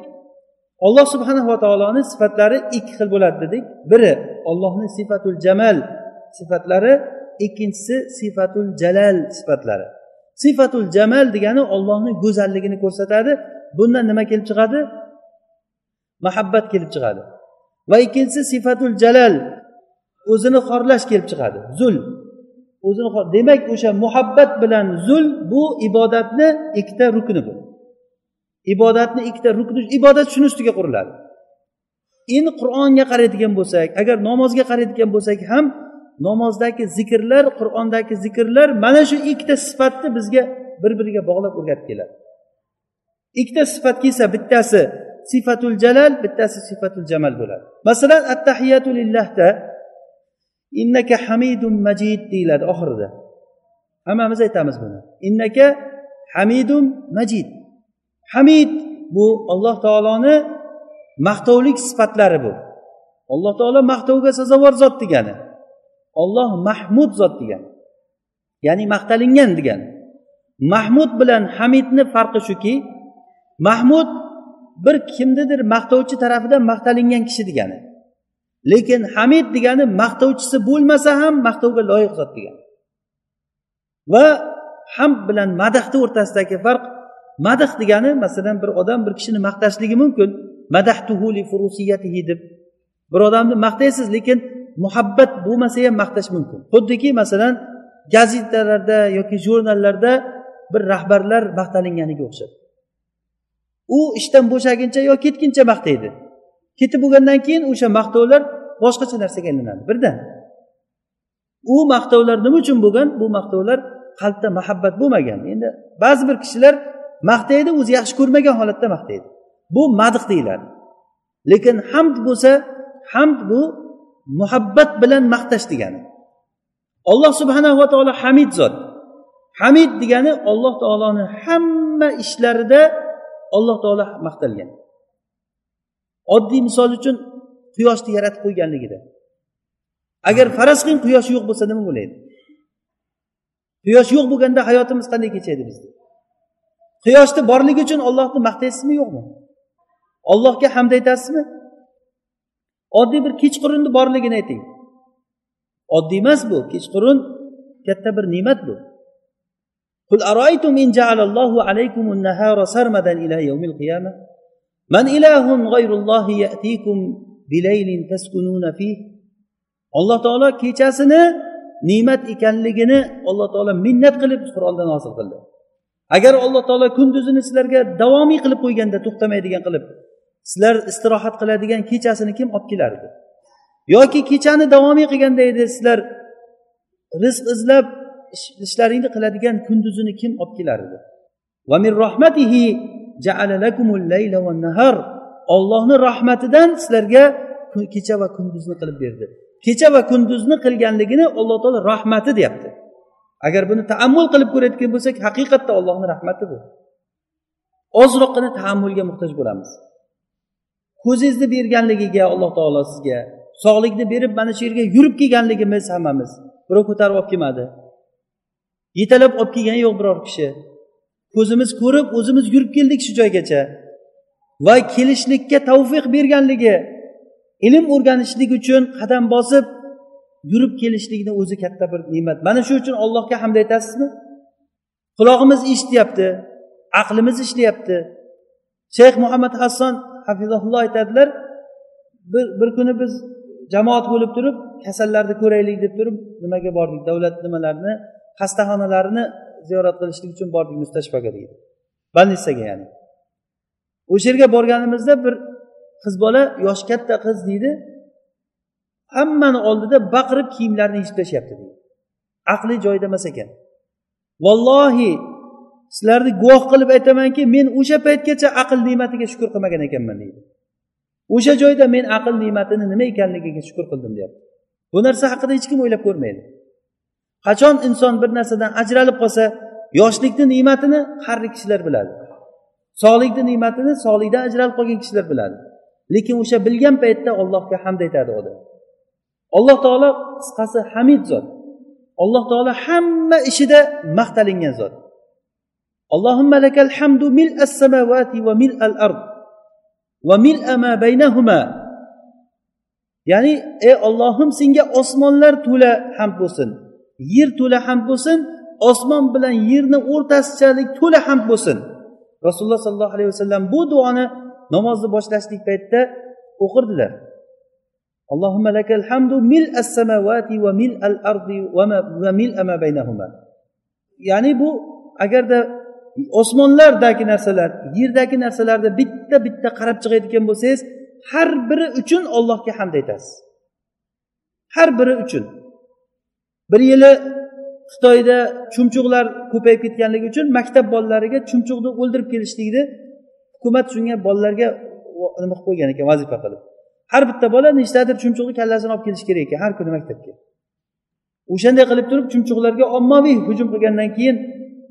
Alloh subhanava taoloni sifatlari ikki xil bo'ladi dedik. Biri ollohni sifatul jamal sifatlari ikkinchisi sifatul jalal sifatlari. Sifatul jamal degani ollohni go'zalligini ko'rsatadi bundan nima kelib chiqadi? Muhabbat kelib chiqadi. Va ikkinchisi sifatul jalal. O'zini xorlash kelib chiqadi. Zul. O'zini demak o'sha muhabbat bilan zul bu ibodatni ikkita rukni bu. Ibodatni ikkita rukni ibodat shuni ustiga quriladi. Endi qur'onga qaraydigan bo'lsak agar namozga qaraydigan bo'lsak ham namozdagi zikrlar qur'ondagi zikrlar mana shu ikkita sifatni bizga bir biriga bog'lab o'rgatib keladi. Ikkita sifat kelsa bittasi sifatul jalal bittasi sifatul jamal bo'ladi. Masalan attahiyatu lillahda. Innaka hamidun majid deyiladi oxirida. Hammamiz aytamiz buni. Innaka hamidun majid. Hamid bu alloh taoloni maqtovlik sifatlari bu. Alloh taolo maqtovga sazovor zot degani. Olloh mahmud zot degani. Ya'ni maqtalingan degani. Mahmud bilan hamidni farqi shuki mahmud bir kimnidir maqtovchi tarafidan maqtalingan kishi degani. Lekin hamid degani maqtovchisi bo'lmasa ham maqtovga loyiq zot degani. Va ham bilan madahni o'rtasidagi farq madah degani masalan bir odam bir kishini maqtashligi mumkin madahtuhu li furusiyatihi deb. Bir odamni maqtaysiz lekin muhabbat bo'lmasa ham maqtash mumkin. Xuddiki masalan gazetalarda yoki jurnallarda bir rahbarlar maqtalinganiga o'xshab. U ishdan bo'shaguncha yo ketguncha maqtaydi. Ketib bo'lgandan keyin o'sha maqtovlar boshqacha narsaga aylanadi birdan. U maqtovlar nima uchun bo'lgan? Bu maqtovlar qalbda muhabbat bo'lmagan. Endi ba'zi bir kishilar maqtaydi o'zi yaxshi ko'rmagan holatda maqtaydi. Bu madh deyiladi. Lekin hamd bo'lsa hamd bu muhabbat bilan maqtash degani. Alloh subhanava taolo hamid zot. Hamid degani olloh taoloni hamma ishlarida alloh taolo maqtalgan. Oddiy misol uchun quyoshni yaratib qo'yganligida. Agar faraz qiling quyosh yo'q bo'lsa nima bo'laydi? Quyosh yo'q bo'lganda hayotimiz qanday kechadi bizni quyoshni borligi uchun ollohni maqtaysizmi yo'qmi? Ollohga hamd aytasizmi? Oddiy bir kechqurunni borligini ayting. Oddiy emas bu kechqurun katta bir ne'mat bu. قل أرأيتم إن جعل الله عليكم النهار سرمدا إلى يوم القيامة من إله غير الله يأتيكم بليل تسكنون فيه alloh taolo kechasini ne'mat ekanligini alloh taolo minnat qilib qur'onda nozil qildi agar alloh taolo kunduzini sizlarga davomiy qilib qo'yganda to'xtamaydigan qilib sizlar istirohat qiladigan kechasini kim olib kelardi yoki kechani davomiy qilganda edi sizlar rizq izlab ishlaringni qiladigan kunduzini kim olib kelar edi? Ollohni rahmatidan sizlarga kecha va kunduzni qilib berdi. Kecha va kunduzni qilganligini alloh taolo rahmati deyapti. Agar buni taammul qilib ko'rayotgan bo'lsak haqiqatda ollohni rahmati bu. Ozroqgina taammulga muhtoj bo'lamiz. Ko'zingizni berganligiga alloh taolo sizga sog'likni berib mana shu yerga yurib kelganligimiz hammamiz. Birov ko'tarib olib kelmadi. Yetalab olib kelgani yo'q biror kishi. Ko'zimiz ko'rib o'zimiz yurib keldik shu joygacha. Va kelishlikka tavfiq berganligi ilm o'rganishlik uchun qadam bosib yurib kelishlikni o'zi katta bir ne'mat. Mana shu uchun allohga hamd aytasizmi? Qulog'imiz eshityapti aqlimiz ishlayapti. Shayx muhammad hasson hafizahulloh aytadilar bir, bir kuni biz jamoat bo'lib turib kasallarni ko'raylik deb turib nimaga bordik davlat nimalarini xastaxonalarini ziyorat qilishlik uchun bordik mustashfaga deydi. Больницаga ya'ni. O'sha yerga borganimizda bir qiz bola yoshi katta qiz deydi. Hammani oldida baqirib kiyimlarini yechib tashlayapti deydi. Aqli joyida emas ekan. Vallohi sizlarni guvoh qilib aytamanki men o'sha paytgacha aql ne'matiga shukur qilmagan ekanman deydi. O'sha joyda men aql ne'matini nima ekanligiga shukur qildim deyapti. Bu narsa haqida hech kim o'ylab ko'rmaydi. Qachon inson bir narsadan ajralib qolsa yoshlikni ne'matini qari kishilar biladi. Sog'likni ne'matini sog'likdan ajralib qolgan kishilar biladi. Lekin o'sha bilgan paytda allohga hamd aytadi odam. Alloh taolo qisqasi hamid zot. Alloh taolo hamma ishida maqtalingan zot. Allohimma lakal hamdu mil as samavati va mil al ard va mil ma baynahuma. Ya'ni ey ollohim senga osmonlar to'la hamd bo'lsin. Yer to'la ham bo'lsin osmon bilan yerni o'rtasichalik to'la ham bo'lsin. Rasululloh sollallohu alayhi vasallam bu duoni namozni boshlashlik paytida o'qirdilar. Allohimma lakal hamdu mil as samavati va mil al ardi va mil ma baynahuma. Ya'ni bu agarda osmonlardagi narsalar yerdagi narsalarda bitta bitta qarab chiqayotgan bo'lsangiz har biri uchun ollohga hamd aytasiz. Har biri uchun. Bir yili xitoyda chumchuqlar ko'payib ketganligi uchun maktab bolalariga chumchuqni o'ldirib kelishlikni hukumat shunga bolalarga nima qilib qo'ygan ekan vazifa qilib. Har bitta bola nechtadir chumchuqni kallasini olib kelishi kerak ekan har kuni maktabga. O'shanday qilib turib chumchuqlarga ommaviy hujum qilgandan keyin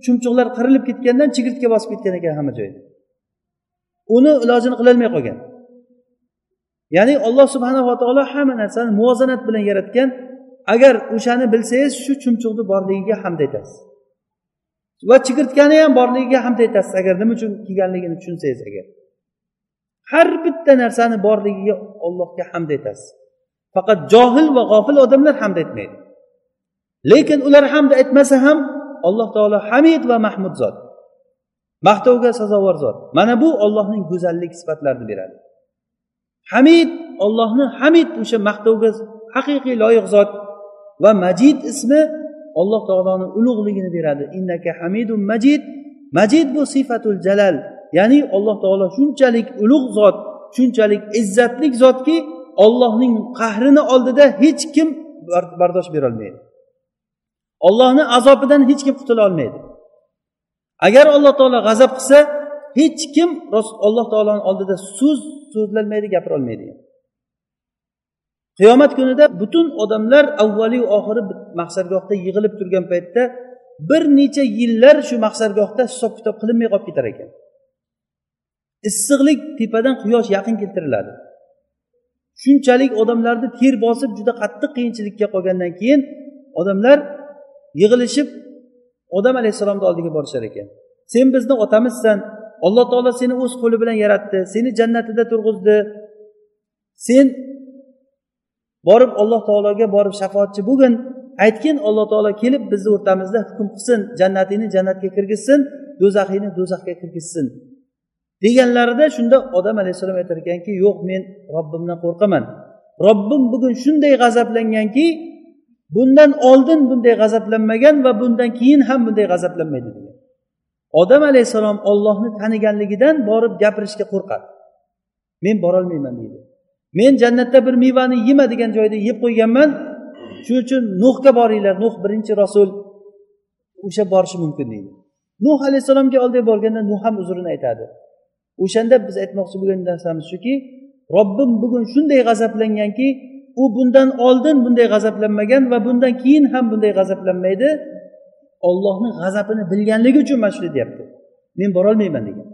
chumchuqlar qirilib ketgandan chigirtka bosib ketgan ekan hamma joyda. Uni ilojini qilolmay qolgan. Ya'ni alloh subhanava taolo hamma narsani muvozanat bilan yaratgan agar o'shani bilsangiz shu chumchuqni borligiga hamd aytasiz va chigirtkani ham borligiga hamd aytasiz agar nima uchun kelganligini tushunsangiz agar. Har bitta narsani borligiga ollohga hamd aytasiz faqat johil va g'ofil odamlar hamd aytmaydi lekin ular hamd aytmasa ham alloh taolo hamid va mahmud zot. Maqtovga sazovor zot. Mana bu ollohning go'zallik sifatlarini beradi. Hamid ollohni hamid o'sha maqtovga haqiqiy loyiq zot va majid ismi alloh taoloni ulug'ligini beradi. Innaka hamidun majid. Majid bu sifatul jalal ya'ni alloh taolo shunchalik ulug' zot shunchalik izzatli zotki ollohning qahrini oldida hech kim bardosh berolmaydi. Ollohni azobidan hech kim qutula olmaydi. Agar alloh taolo g'azab qilsa hech kim alloh taoloni oldida so'z so'zlanmaydi gapirolmaydi qiyomat kunida butun odamlar avvaliyu oxiri maqsadgohda yig'ilib turgan paytda bir necha yillar shu maqsadgohda hisob kitob qilinmay qolib ketar ekan. Issiqlik tepadan quyosh yaqin keltiriladi. Shunchalik odamlarni ter bosib juda qattiq qiyinchilikka qolgandan keyin odamlar yig'ilishib odam alayhissalomni oldiga borishar ekan. Sen bizni otamizsan alloh taolo seni o'z qo'li bilan yaratdi seni jannatida turg'izdi. Sen borib alloh taologa borib shafoatchi bo'lgin. Aytgin alloh taolo kelib bizni o'rtamizda hukm qilsin jannatingni jannatga kirgizsin do'zaxingni do'zaxga kirgizsin. Deganlarida shunda odam alayhissalom aytar ekanki yo'q men robbimdan qo'rqaman. Robbim bugun shunday g'azablanganki bundan oldin bunday g'azablanmagan va bundan keyin ham bunday g'azablanmaydi. degan. Odam alayhissalom ollohni taniganligidan borib gapirishga qo'rqadi. Men borolmayman deydi. Men jannatda bir mevani yema degan joyda yeb qo'yganman. Shuning uchun nuhga boringlar. Nuh birinchi rasul. O'sha borishi mumkin deydi. Nuh alayhissalomga oldiga borganda nuh ham uzrini aytadi. O'shanda biz aytmoqchi bo'lgan narsamiz shuki robbim bugun shunday g'azablanganki u bundan oldin bunday g'azablanmagan va bundan keyin ham bunday g'azablanmaydi. Ollohni g'azabini bilganligi uchun mana shunday deyapti. Men borolmayman degan.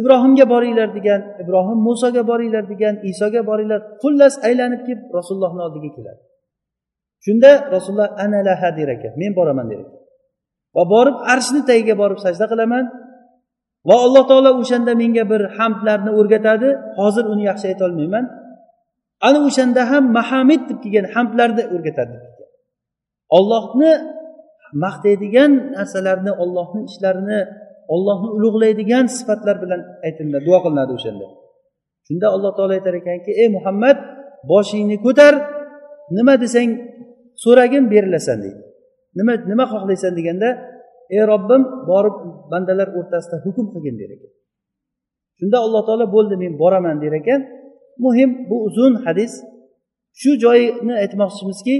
Ibrohimga boringlar degan ibrohim musoga boringlar degan isoga boringlar xullas aylanib kelib rasulullohni oldiga keladi. Shunda rasululloh ana laha der ekan men boraman der ekan va borib arshni tagiga borib sajda qilaman. Va alloh taolo o'shanda menga bir hamdlarni o'rgatadi. Hozir uni yaxshi aytolmayman ana o'shanda ham mahamid deb kelgan hamdlarni o'rgatadi ollohni maqtaydigan narsalarni ollohni ishlarini ollohni ulug'laydigan sifatlar bilan aytiladi duo qilinadi o'shanda. Shunda alloh taolo aytar ekanki ey muhammad boshingni ko'tar nima desang so'ragin berilasan deydi. Nima nima xohlaysan deganda ey robbim borib bandalar o'rtasida hukm qilgin der ekan. Shunda alloh taolo bo'ldi men boraman der ekan. Muhim bu uzun hadis. Shu joyini aytmoqchimizki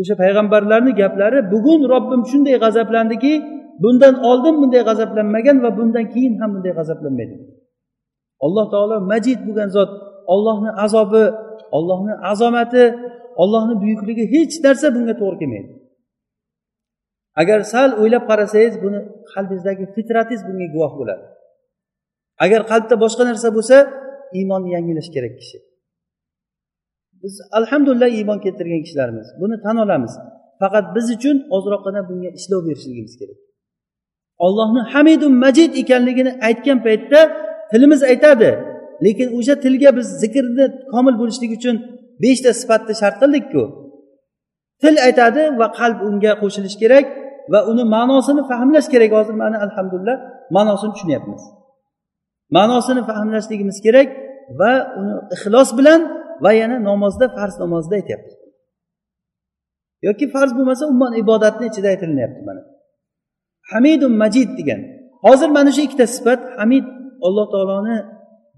o'sha payg'ambarlarni gaplari bugun robbim shunday g'azablandiki bundan oldin bunday g'azablanmagan va bundan keyin ham bunday g'azablanmaydi. Alloh taolo majid bo'lgan zot ollohni azobi ollohni azomati ollohni buyukligi hech narsa bunga to'g'ri kelmaydi. Agar sal o'ylab qarasangiz buni qalbingizdagi fitratingiz bunga guvoh bo'ladi. Agar qalbda boshqa narsa bo'lsa iymonni yangilash kerak kishi. Biz alhamdulillah iymon keltirgan kishilarmiz. Buni tan olamiz. Faqat biz uchun ozroqgina bunga ishlov berishligimiz kerak. Ollohni hamidu majid ekanligini aytgan paytda tilimiz aytadi. Lekin o'sha tilga biz zikrni komil bo'lishligi uchun beshta sifatni shart qildikku. Til aytadi va qalb unga qo'shilishi kerak va uni ma'nosini fahmlash kerak. Hozir mana alhamdulillah ma'nosini tushunyapmiz. Ma'nosini fahmlashligimiz kerak va uni ixlos bilan va yana namozda farz namozda aytyapmiz. Yoki farz bo'lmasa umuman ibodatni ichida aytilinyapti mana. Hamidun majid degan. Hozir mana shu ikkita sifat hamid alloh taoloni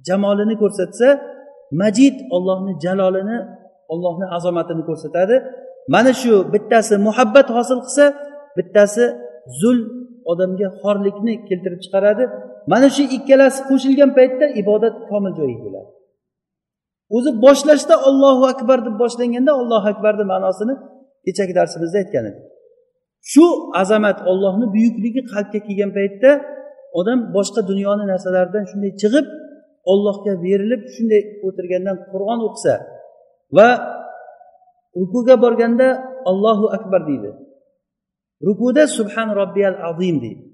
jamolini ko'rsatsa majid ollohni jalolini ollohni azomatini ko'rsatadi. Mana shu bittasi muhabbat hosil qilsa bittasi zul odamga xorlikni keltirib chiqaradi. Mana shu ikkalasi qo'shilgan paytda ibodat komil joyiga keladi. O'zi boshlashda ollohu akbar deb boshlanganda ollohu akbarni ma'nosini kechagi darsimizda aytgan edik. Shu azamat ollohni buyukligi qalbga kelgan paytda odam boshqa dunyoni narsalaridan shunday chiqib ollohga berilib shunday o'tirgandan qur'on o'qisa va rukuga borganda allohu akbar deydi. Rukuda subhan robbiyal azim deydi.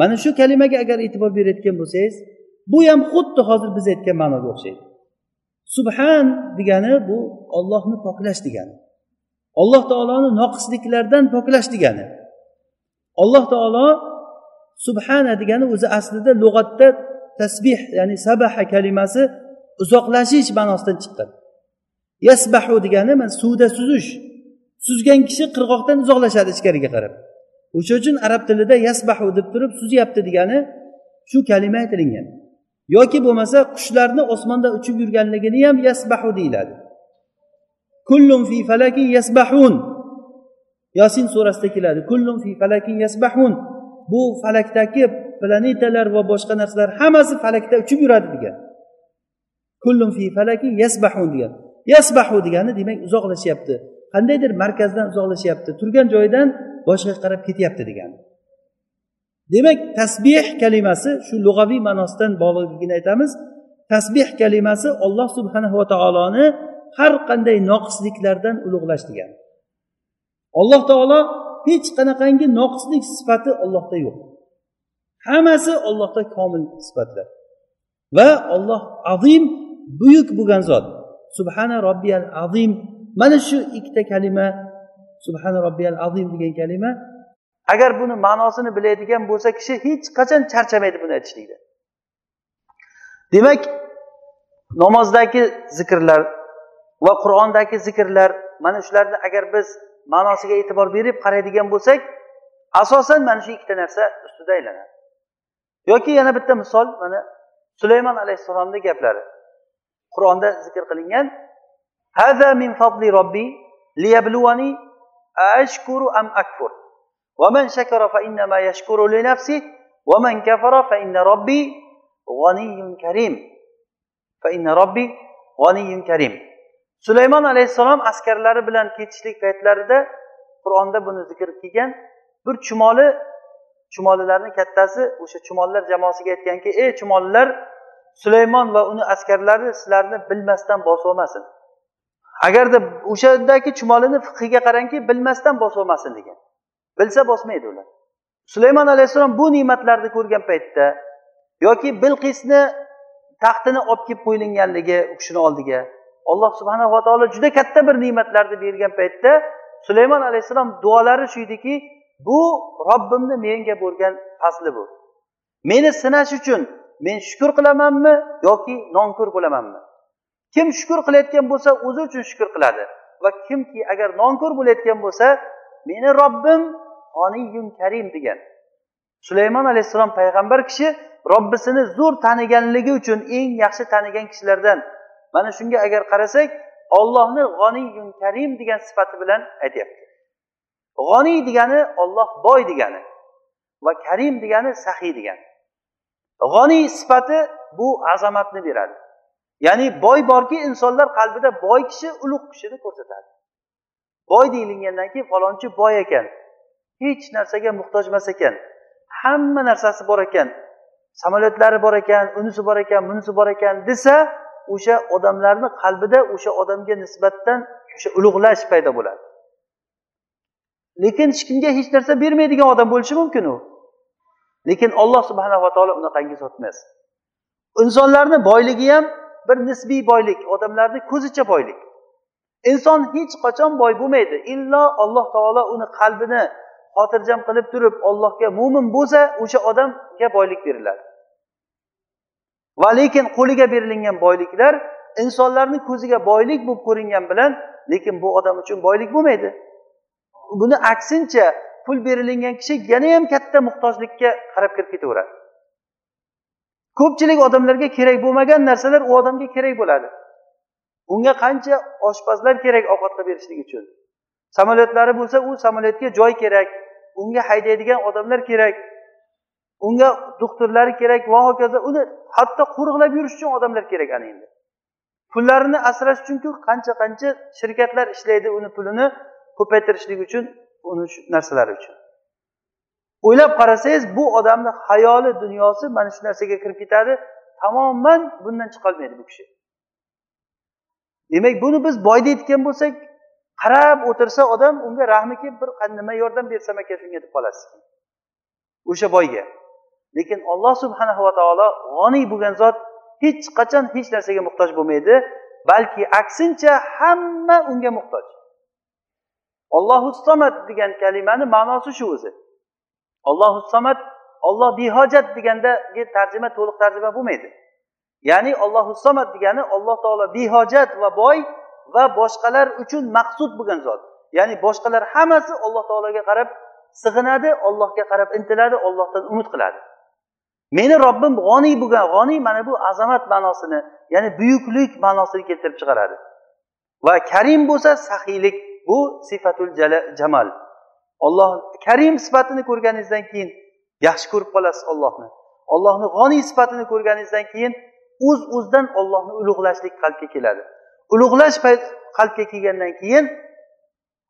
Mana shu kalimaga agar e'tibor berayotgan bo'lsangiz bu ham xuddi hozir biz aytgan ma'noga o'xshaydi. Subhan degani bu ollohni poklash degani. Alloh taoloni noqisliklardan poklash degani. Alloh taolo subhana degani o'zi aslida lug'atda tasbih ya'ni sabaha kalimasi uzoqlashish ma'nosidan chiqqan. Yasbahu degani mana suvda suzish suzgan kishi qirg'oqdan uzoqlashadi ichkariga qarab. O'sha uchun arab tilida yasbahu deb turib suzyapti degani shu kalima aytilingan yoki bo'lmasa qushlarni osmonda uchib yurganligini ham yasbahu deyiladi. Kullum fi falakin yasbahun. Yosin surasida keladi. Kullum fi falakin yasbahun. Bu falakdagi planetalar va boshqa narsalar hammasi falakda uchib yuradi degan. Kullum fi falakin yasbahun degan. Yasbahu degani demak uzoqlashyapti. Qandaydir markazdan uzoqlashyapti. Turgan joyidan boshqa qarab ketyapti degani. Demak tasbeh kalimasi shu lug'aviy ma'nosidan bog'liqligini aytamiz. Tasbeh kalimasi olloh subhanava taoloni har qanday noqisliklardan ulug'lash degani alloh taolo hech qanaqangi noqislik sifati ollohda yo'q. Hammasi ollohda komil sifatlar. Va olloh azim buyuk bo'lgan zot. Subhana robbiyal azim. Mana shu ikkita kalima subhana robbiyal azim degan kalima agar buni ma'nosini biladigan bo'lsa kishi hech qachon charchamaydi buni aytishlikda. Demak namozdagi zikrlar va qur'ondagi zikrlar mana shularni agar biz ma'nosiga e'tibor berib qaraydigan bo'lsak asosan mana shu ikkita narsa ustida aylanadi yoki yana bitta misol mana sulaymon alayhissalomni gaplari qur'onda zikr qilingan هذا من فضل ربي ليبلوني أشكر أم أكفر ومن شكر فإنما يشكر لنفسه ومن كفر فإن ربي غني كريم فإن ربي غني كريم Sulaymon alayhissalom askarlari bilan ketishlik paytlarida qur'onda buni zikr kelgan bir chumoli chumolilarni kattasi o'sha chumollar jamoasiga aytganki ey chumollar sulaymon va uni askarlari sizlarni bilmasdan bosib olmasin. Agarda o'shandagi chumolini fiqiga qarangki bilmasdan bosib olmasin degan. Bilsa bosmaydi ular. Sulaymon alayhissalom bu ne'matlarni ko'rgan paytda yoki bilqisni taxtini olib kelib qo'yilganligi u kishini oldiga alloh subhanava taolo juda katta bir ne'matlarni bergan paytda sulaymon alayhissalom duolari shu ediki bu robbimni menga bo'lgan fazli bu. Meni sinash uchun men shukur qilamanmi yoki nonko'r bo'lamanmi? Kim shukur qilayotgan bo'lsa o'zi uchun shukur qiladi va kimki agar nonko'r bo'layotgan bo'lsa meni robbim g'oniyun karim degan. Sulaymon alayhissalom payg'ambar kishi robbisini zo'r taniganligi uchun eng yaxshi tanigan kishilardan mana shunga agar qarasak ollohni g'oniyun karim degan sifati bilan aytyapti. G'oniy degani olloh boy degani va karim degani sahiy degani. G'oniy sifati bu azamatni beradi. Ya'ni boy borki insonlar qalbida boy kishi ulug' kishini ko'rsatadi. Boy deyilgandan keyin falonchi boy ekan hech narsaga muhtoj emas ekan hamma narsasi bor ekan samolyotlari bor ekan unisi bor ekan bunisi bor ekan desa o'sha odamlarni qalbida o'sha odamga nisbatan o'sha ulug'lash paydo bo'ladi. Lekin hech kimga hech narsa bermaydigan odam bo'lishi mumkin u. Lekin olloh subhanava taolo unaqangi zot emas insonlarni boyligi ham bir nisbiy boylik odamlarni ko'zicha boylik. Inson hech qachon boy bo'lmaydi illo alloh taolo uni qalbini xotirjam qilib turib allohga mo'min bo'lsa o'sha odamga boylik beriladi. Va lekin qo'liga berilingan boyliklar insonlarni ko'ziga boylik bo'lib ko'ringan bilan lekin bu odam uchun boylik bo'lmaydi. Buni aksincha pul berilingan kishi yana ham katta muhtojlikka qarab kirib ketaveradi. Ko'pchilik odamlarga kerak bo'lmagan narsalar u odamga kerak bo'ladi. Unga qancha oshpazlar kerak ovqat qilib berishlik uchun. Samolyotlari bo'lsa u samolyotga joy kerak unga haydaydigan odamlar kerak. Unga doktorlari kerak va hokazo uni hatto qo'riqlab yurish uchun odamlar kerak ana endi. Pullarini asrash uchunku qancha qancha shirkatlar ishlaydi uni pulini ko'paytirishlik uchun uni narsalari uchun. O'ylab qarasangiz bu odamni hayoli dunyosi mana shu narsaga kirib ketadi tamoman bundan chiqolmaydi bu kishi. Demak buni biz boy aytgan bo'lsak qarab o'tirsa odam unga rahmi kelib bir nima yordam bersam ekan shunga deb qolasiz. O'sha boyga. Lekin olloh subhanahu va taolo g'oniy bo'lgan zot hech qachon hech narsaga muhtoj bo'lmaydi balki aksincha hamma unga muhtoj. Ollohu somat degan kalimani ma'nosi shu o'zi. Ollohu somat olloh behojat degandagi tarjima to'liq tarjima bo'lmaydi. Ya'ni ollohu somat degani alloh taolo behojat va boy va boshqalar uchun maqsud bo'lgan zot. Ya'ni boshqalar hammasi alloh taologa qarab sig'inadi ollohga qarab intiladi ollohdan umid qiladi. Meni robbim g'oniy bo'lgan g'oniy mana bu azamat ma'nosini ya'ni buyuklik ma'nosini keltirib chiqaradi. Va karim bo'lsa saxiylik bu sifatul jamal. Olloh karim sifatini ko'rganingizdan keyin yaxshi ko'rib qolasiz ollohni ollohni g'oniy sifatini ko'rganingizdan keyin o'z uz o'zidan ollohni ulug'lashlik qalbga keladi. Ulug'lash qalbga kelgandan keyin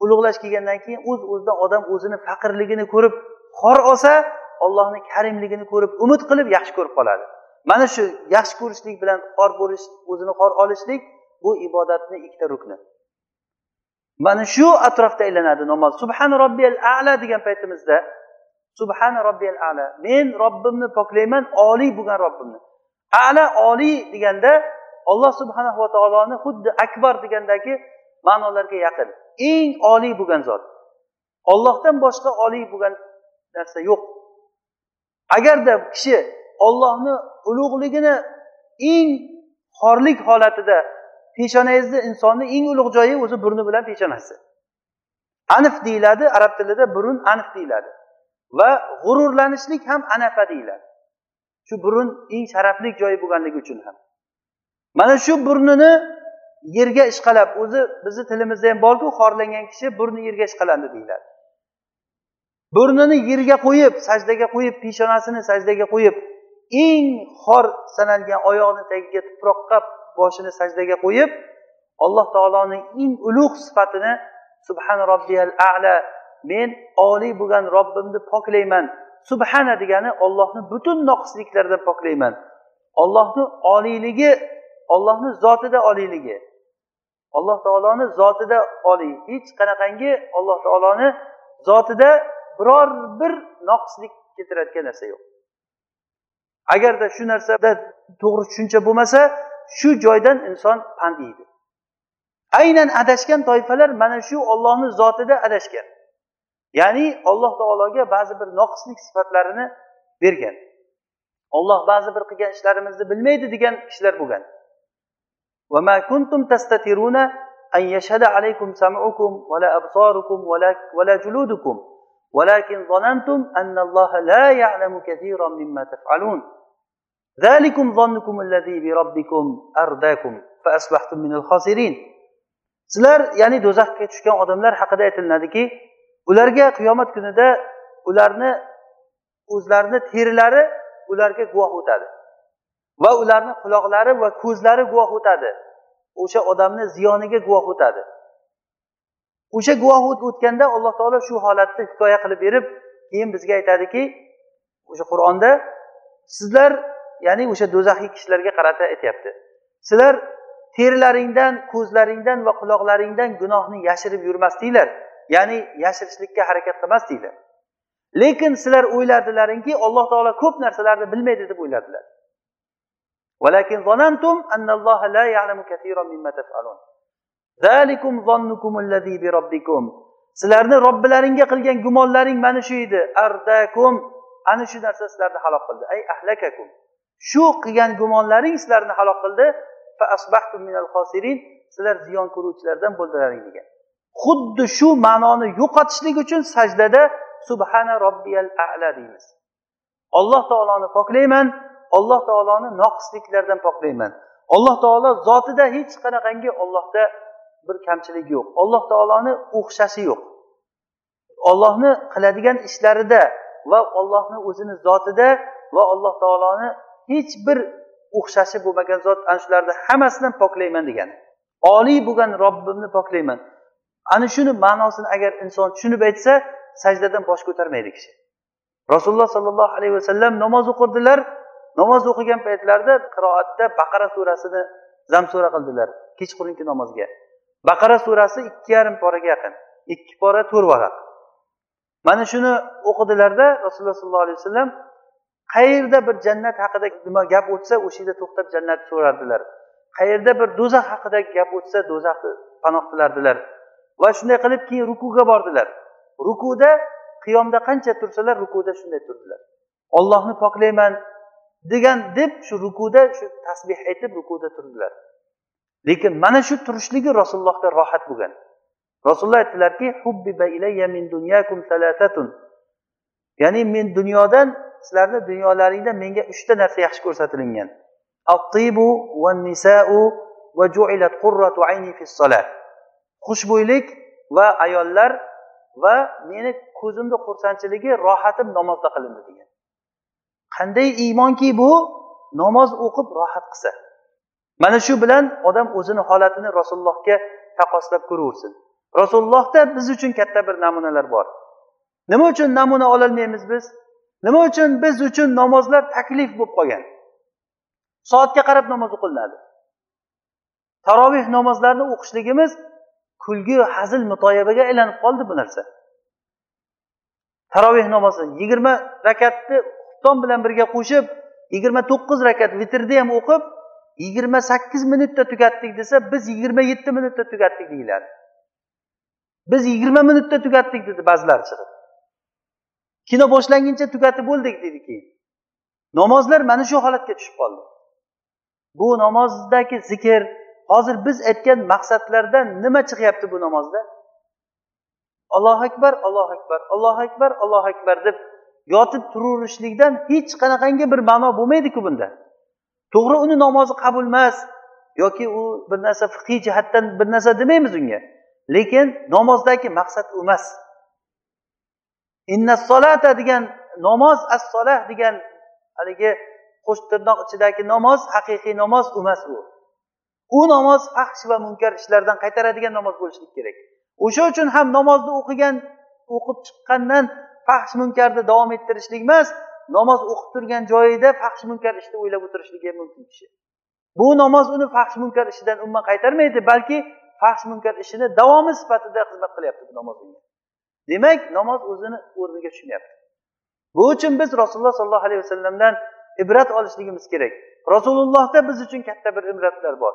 ulug'lash kelgandan keyin o'z uz o'zidan odam o'zini faqirligini ko'rib xor olsa ollohni karimligini ko'rib umid qilib yaxshi ko'rib qoladi. Mana shu yaxshi ko'rishlik bilan xor bo'lish o'zini xor olishlik bu ibodatni ikkita rukni. Mana shu atrofda aylanadi namoz. Subhana robbiyal ala degan paytimizda subhana robbiyal ala men robbimni poklayman oliy bo'lgan robbimni. Ala oliy deganda olloh subhanahu va taoloni xuddi akbar degandagi ma'nolarga yaqin. Eng oliy bo'lgan zot. Ollohdan boshqa oliy bo'lgan narsa yo'q. Agarda kishi ollohni ulug'ligini eng xorlik holatida peshonangizni insonni eng ulug' joyi o'zi burni bilan peshonasi anf deyiladi arab tilida burun anf deyiladi. Va g'ururlanishlik ham anafa deyiladi. Shu burun eng sharafli joyi bo'lganligi uchun ham. Mana shu burnini yerga ishqalab o'zi bizni tilimizda ham borku xorlangan kishi burni yerga ishqalandi deyiladi. Burnini yerga qo'yib sajdaga qo'yib peshonasini sajdaga qo'yib eng xor sanalgan oyog'ini tagiga tuproqqa boshini sajdaga qo'yib alloh taoloning eng ulug' sifatini subhan robbiyal ala men oliy bo'lgan robbimni poklayman subhana degani ollohni butun noqisliklardan poklayman. Ollohni oliyligi ollohni zotida oliyligi. Alloh taoloni zotida oliy. Hech qanaqangi alloh taoloni zotida biror bir noqislik keltiradigan narsa yo'q agarda shu narsada to'g'ri tushuncha bo'lmasa shu joydan inson pand yeydi aynan adashgan toifalar mana shu ollohni zotida adashgan ya'ni alloh taologa ba'zi bir noqislik sifatlarini bergan olloh ba'zi bir qilgan ishlarimizni bilmaydi degan kishilar bo'lgan وما كنتم تستترون أن يشهد عليكم سمعكم ولا أبصاركم ولا, ولا جلودكم ولكن ظننتم أن الله لا يعلم كثيرا مما تفعلون ذلكم ظنكم الذي بربكم أرداكم فأصبحتم من الخاسرين sizlar ya'ni do'zaxga tushgan odamlar haqida aytilinadiki ularga qiyomat kunida ularni o'zlarini terilari ularga guvoh o'tadi va ularni quloqlari va ko'zlari guvoh o'tadi o'sha odamni ziyoniga guvoh o'tadi O'sha guvoh o'tganda alloh taolo shu holatni hikoya qilib berib keyin bizga aytadiki o'sha qur'onda sizlar ya'ni o'sha do'zaxiy kishilarga qarata aytyapti. Sizlar terilaringdan ko'zlaringdan va quloqlaringdan gunohni yashirib yurmasdinglar ya'ni yashirishlikka harakat qilmasdinglar. Lekin sizlar o'yladilaringki alloh taolo ko'p narsalarni bilmaydi deb o'yladilar sizlarni robbilaringga qilgan gumonlaring mana shu edi. Ardakum. Ana shu narsa sizlarni halok qildi. Ay ahlakakum. Shu qilgan gumonlaring sizlarni halok qildi. Sizlar ziyon ko'ruvchilardan bo'ldilaring degan. Xuddi shu ma'noni yo'qotishlik uchun sajdada subhana robbiyal ala deymiz. Alloh taoloni poklayman. Alloh taoloni noqisliklardan poklayman. Alloh taolo zotida hech qanaqangi ollohda bir kamchiligi yo'q. Alloh taoloni o'xshashi yo'q. Ollohni qiladigan ishlarida va ollohni o'zini zotida va alloh taoloni hech bir o'xshashi bo'lmagan zot ana shularni hammasidan poklayman degani. Oliy bo'lgan robbimni poklayman. Ana shuni ma'nosini agar inson tushunib aytsa sajdadan bosh ko'tarmaydi kishi. Rasululloh sollallohu alayhi vasallam namoz o'qirdilar. Namoz o'qigan paytlarida qiroatda baqara surasini zamsura qildilar kechqurungi namozga. Baqara surasi ikki yarim poraga yaqin. Ikki pora to'rt varaq. Mana shuni o'qidilarda rasululloh sollallohu alayhi vasallam qayerda bir jannat haqida nima gap o'tsa o'sha yerda to'xtab jannatni so'rardilar. Qayerda bir do'zax haqida gap o'tsa do'zaxni panoh tilardilar va shunday qilib keyin rukuga bordilar. Rukuda qiyomda qancha tursalar rukuda shunday turdilar. Ollohni poklayman degan deb shu rukuda shu tasbeh aytib rukuda turdilar. Lekin mana shu turishligi rasulullohga rohat bo'lgan. Rasululloh aytdilarki ya'ni men dunyodan sizlarni dunyolaringda menga uchta narsa yaxshi ko'rsatilingan. Xushbo'ylik va ayollar va meni ko'zimni xursandchiligi rohatim namozda qilindi degan. Qanday iymonki bu namoz o'qib rohat qilsa. Mana shu bilan odam o'zini holatini rasulullohga taqqoslab ko'raversin. Rasulullohda biz uchun katta bir namunalar bor. Nima uchun namuna ololmaymiz biz? Nima uchun biz uchun namozlar taklif bo'lib qolgan? Soatga qarab namoz o'qilinadi. Taroveh namozlarini o'qishligimiz kulgi hazil mutoyabaga aylanib qoldi bu narsa. Taroveh namozi yigirma rakatni xufton bilan birga qo'shib yigirma to'qqiz rakat vitrni ham o'qib yigirma sakkiz minutda tugatdik desa biz yigirma yetti minutda tugatdik deyiladi. Biz yigirma minutda tugatdik dedi ba'zilar chiqib. Kino boshlanguncha tugatib bo'ldik dedi keyin. Namozlar mana shu holatga tushib qoldi. Bu namozdagi zikr hozir biz aytgan maqsadlardan nima chiqyapti bu namozda? Allohu akbar allohu akbar allohu akbar allohu akbar deb yotib turaverishlikdan hech qanaqangi bir ma'no bo'lmaydiku bunda. To'g'ri uni namozi qabul emas. Yoki u bir narsa fiqiy jihatdan bir narsa demaymiz unga. Lekin namozdagi maqsad u emas. Inna solata degan namoz as solah degan haligi qo'sh tirnoq ichidagi namoz haqiqiy namoz emas u u namoz fahsh va munkar ishlardan qaytaradigan namoz bo'lishligi kerak. O'sha uchun ham namozni o'qigan o'qib chiqqandan fahsh munkarni davom ettirishlik emas namoz o'qib turgan joyida fahsh munkar ishni o'ylab o'tirishligi ham mumkin kishi. Bu namoz uni fahsh munkar ishidan umuman qaytarmaydi balki fahsh munkar ishini davomi sifatida xizmat qilyapti bu namoz unga demak namoz o'zini o'rniga tushmayapti bu uchun biz rasululloh sollallohu alayhi vasallamdan ibrat olishligimiz kerak. Rasulullohda biz uchun katta bir ibratlar bor.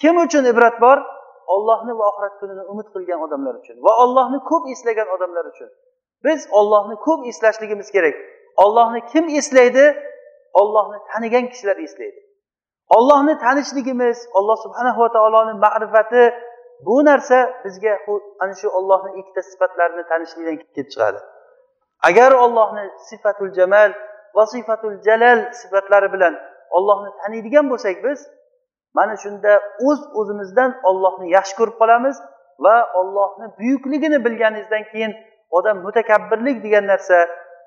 Kim uchun ibrat bor? Ollohni va oxirat kunini umid qilgan odamlar uchun va ollohni ko'p eslagan odamlar uchun. Biz ollohni ko'p eslashligimiz kerak. Ollohni kim eslaydi? Ollohni tanigan kishilar eslaydi. Ollohni tanishligimiz alloh subhanahu va taoloni ma'rifati bu narsa bizga ana shu ollohni ikkita sifatlarini tanishlikdan kelib chiqadi. Agar ollohni sifatul jamal va sifatul jalal sifatlari bilan ollohni taniydigan bo'lsak biz mana shunda o'z uz o'zimizdan ollohni yaxshi ko'rib qolamiz va ollohni buyukligini bilganingizdan keyin odam mutakabbirlik degan narsa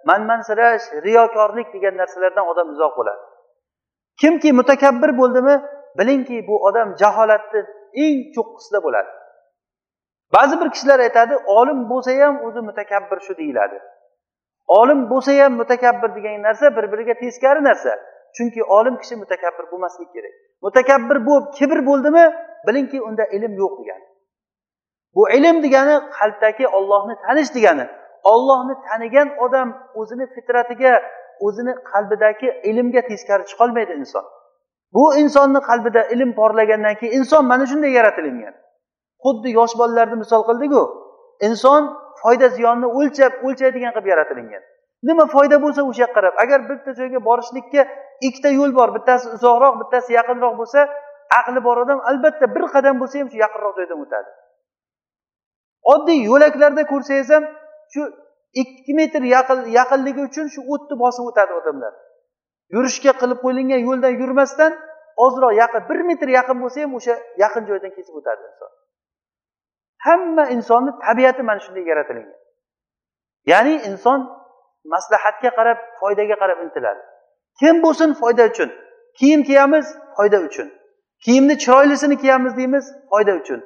manmansirash riyokorlik degan narsalardan odam uzoq bo'ladi. Kimki mutakabbir bo'ldimi bilingki bu odam jaholatni eng cho'qqisida bo'ladi. Ba'zi bir kishilar aytadi olim bo'lsa ham o'zi mutakabbir shu deyiladi. Olim bo'lsa ham mutakabbir degan narsa bir biriga teskari narsa. Chunki olim kishi mutakabbir bo'lmasligi kerak. Mutakabbir bo'lib kibr bo'ldimi bilingki unda ilm yo'q degani. Bu ilm degani qalbdagi ollohni tanish degani ollohni tanigan odam o'zini fitratiga o'zini qalbidagi ilmga teskari chiqolmaydi inson. Bu insonni qalbida ilm porlagandan keyin inson mana shunday yaratilingan. Xuddi yosh bolalarni misol qildiku inson foyda ziyonni o'lchab o'lchaydigan qilib yaratilingan. Nima foyda bo'lsa o'sha yoqqa qarab agar bitta joyga borishlikka ikkita yo'l bor bittasi uzoqroq bittasi yaqinroq bo'lsa aqli bor odam albatta bir qadam bo'lsa ham shu yaqinroq joydan o'tadi. Oddiy yo'laklarda ko'rsangiz ham shu ikki metr yaqinligi uchun shu o'tni bosib o'tadi odamlar. Yurishga qilib qo'yilgan yo'ldan yurmasdan ozroq yaqin bir metr yaqin bo'lsa ham o'sha yaqin joydan kesib o'tadi inson. Hamma insonni tabiati mana shunday yaratilgan ya'ni inson maslahatga qarab foydaga qarab intiladi. Kim bo'lsin foyda uchun? Kiyim kiyamiz foyda uchun. Kiyimni chiroylisini kiyamiz deymiz foyda uchun.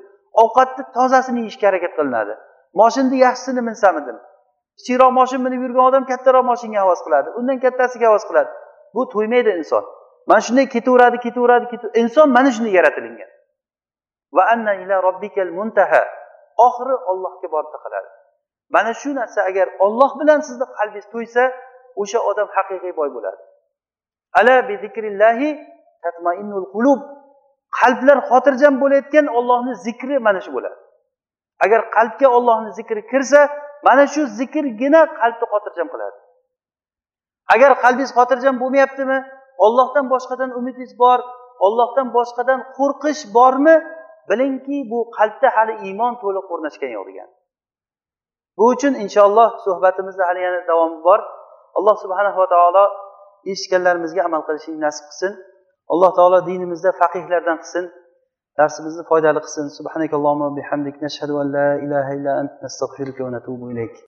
Ovqatni tozasini yeyishga harakat qilinadi. Moshinni yaxshisini minsamidim. Kichikroq moshin minib yurgan odam kattaroq moshinga havas qiladi. Undan kattasiga havas qiladi. Bu to'ymaydi inson. Mana shunday ketaveradi ketaveradi inson mana shunday yaratilingan. Va anna ila robbikal muntaha. Oxiri ollohga borib taqaladi. Mana shu narsa agar olloh bilan sizni qalbingiz to'ysa o'sha odam haqiqiy boy bo'ladi. Ala bi zikrillahi tatmainnul qulub. Qalblar xotirjam bo'layotgan ollohni zikri mana shu bo'ladi. Agar qalbga ollohni zikri kirsa mana shu zikrgina qalbni xotirjam qiladi. Agar qalbingiz xotirjam bo'lmayaptimi? Ollohdan boshqadan umidingiz bor ollohdan boshqadan qo'rqish bormi? Bilingki bu qalbda hali iymon to'liq o'rnashgan yo'q degan. Bu uchun inshaalloh suhbatimizda hali yana davomi bor. Alloh subhanava taolo eshitganlarimizga amal qilishni nasib qilsin. Alloh taolo dinimizda faqihlardan qilsin. Darsimizni foydali qilsin subhanakallohumma bihamdik nashhadu an la ilaha illa ant nastag'firuka va natubu ilayk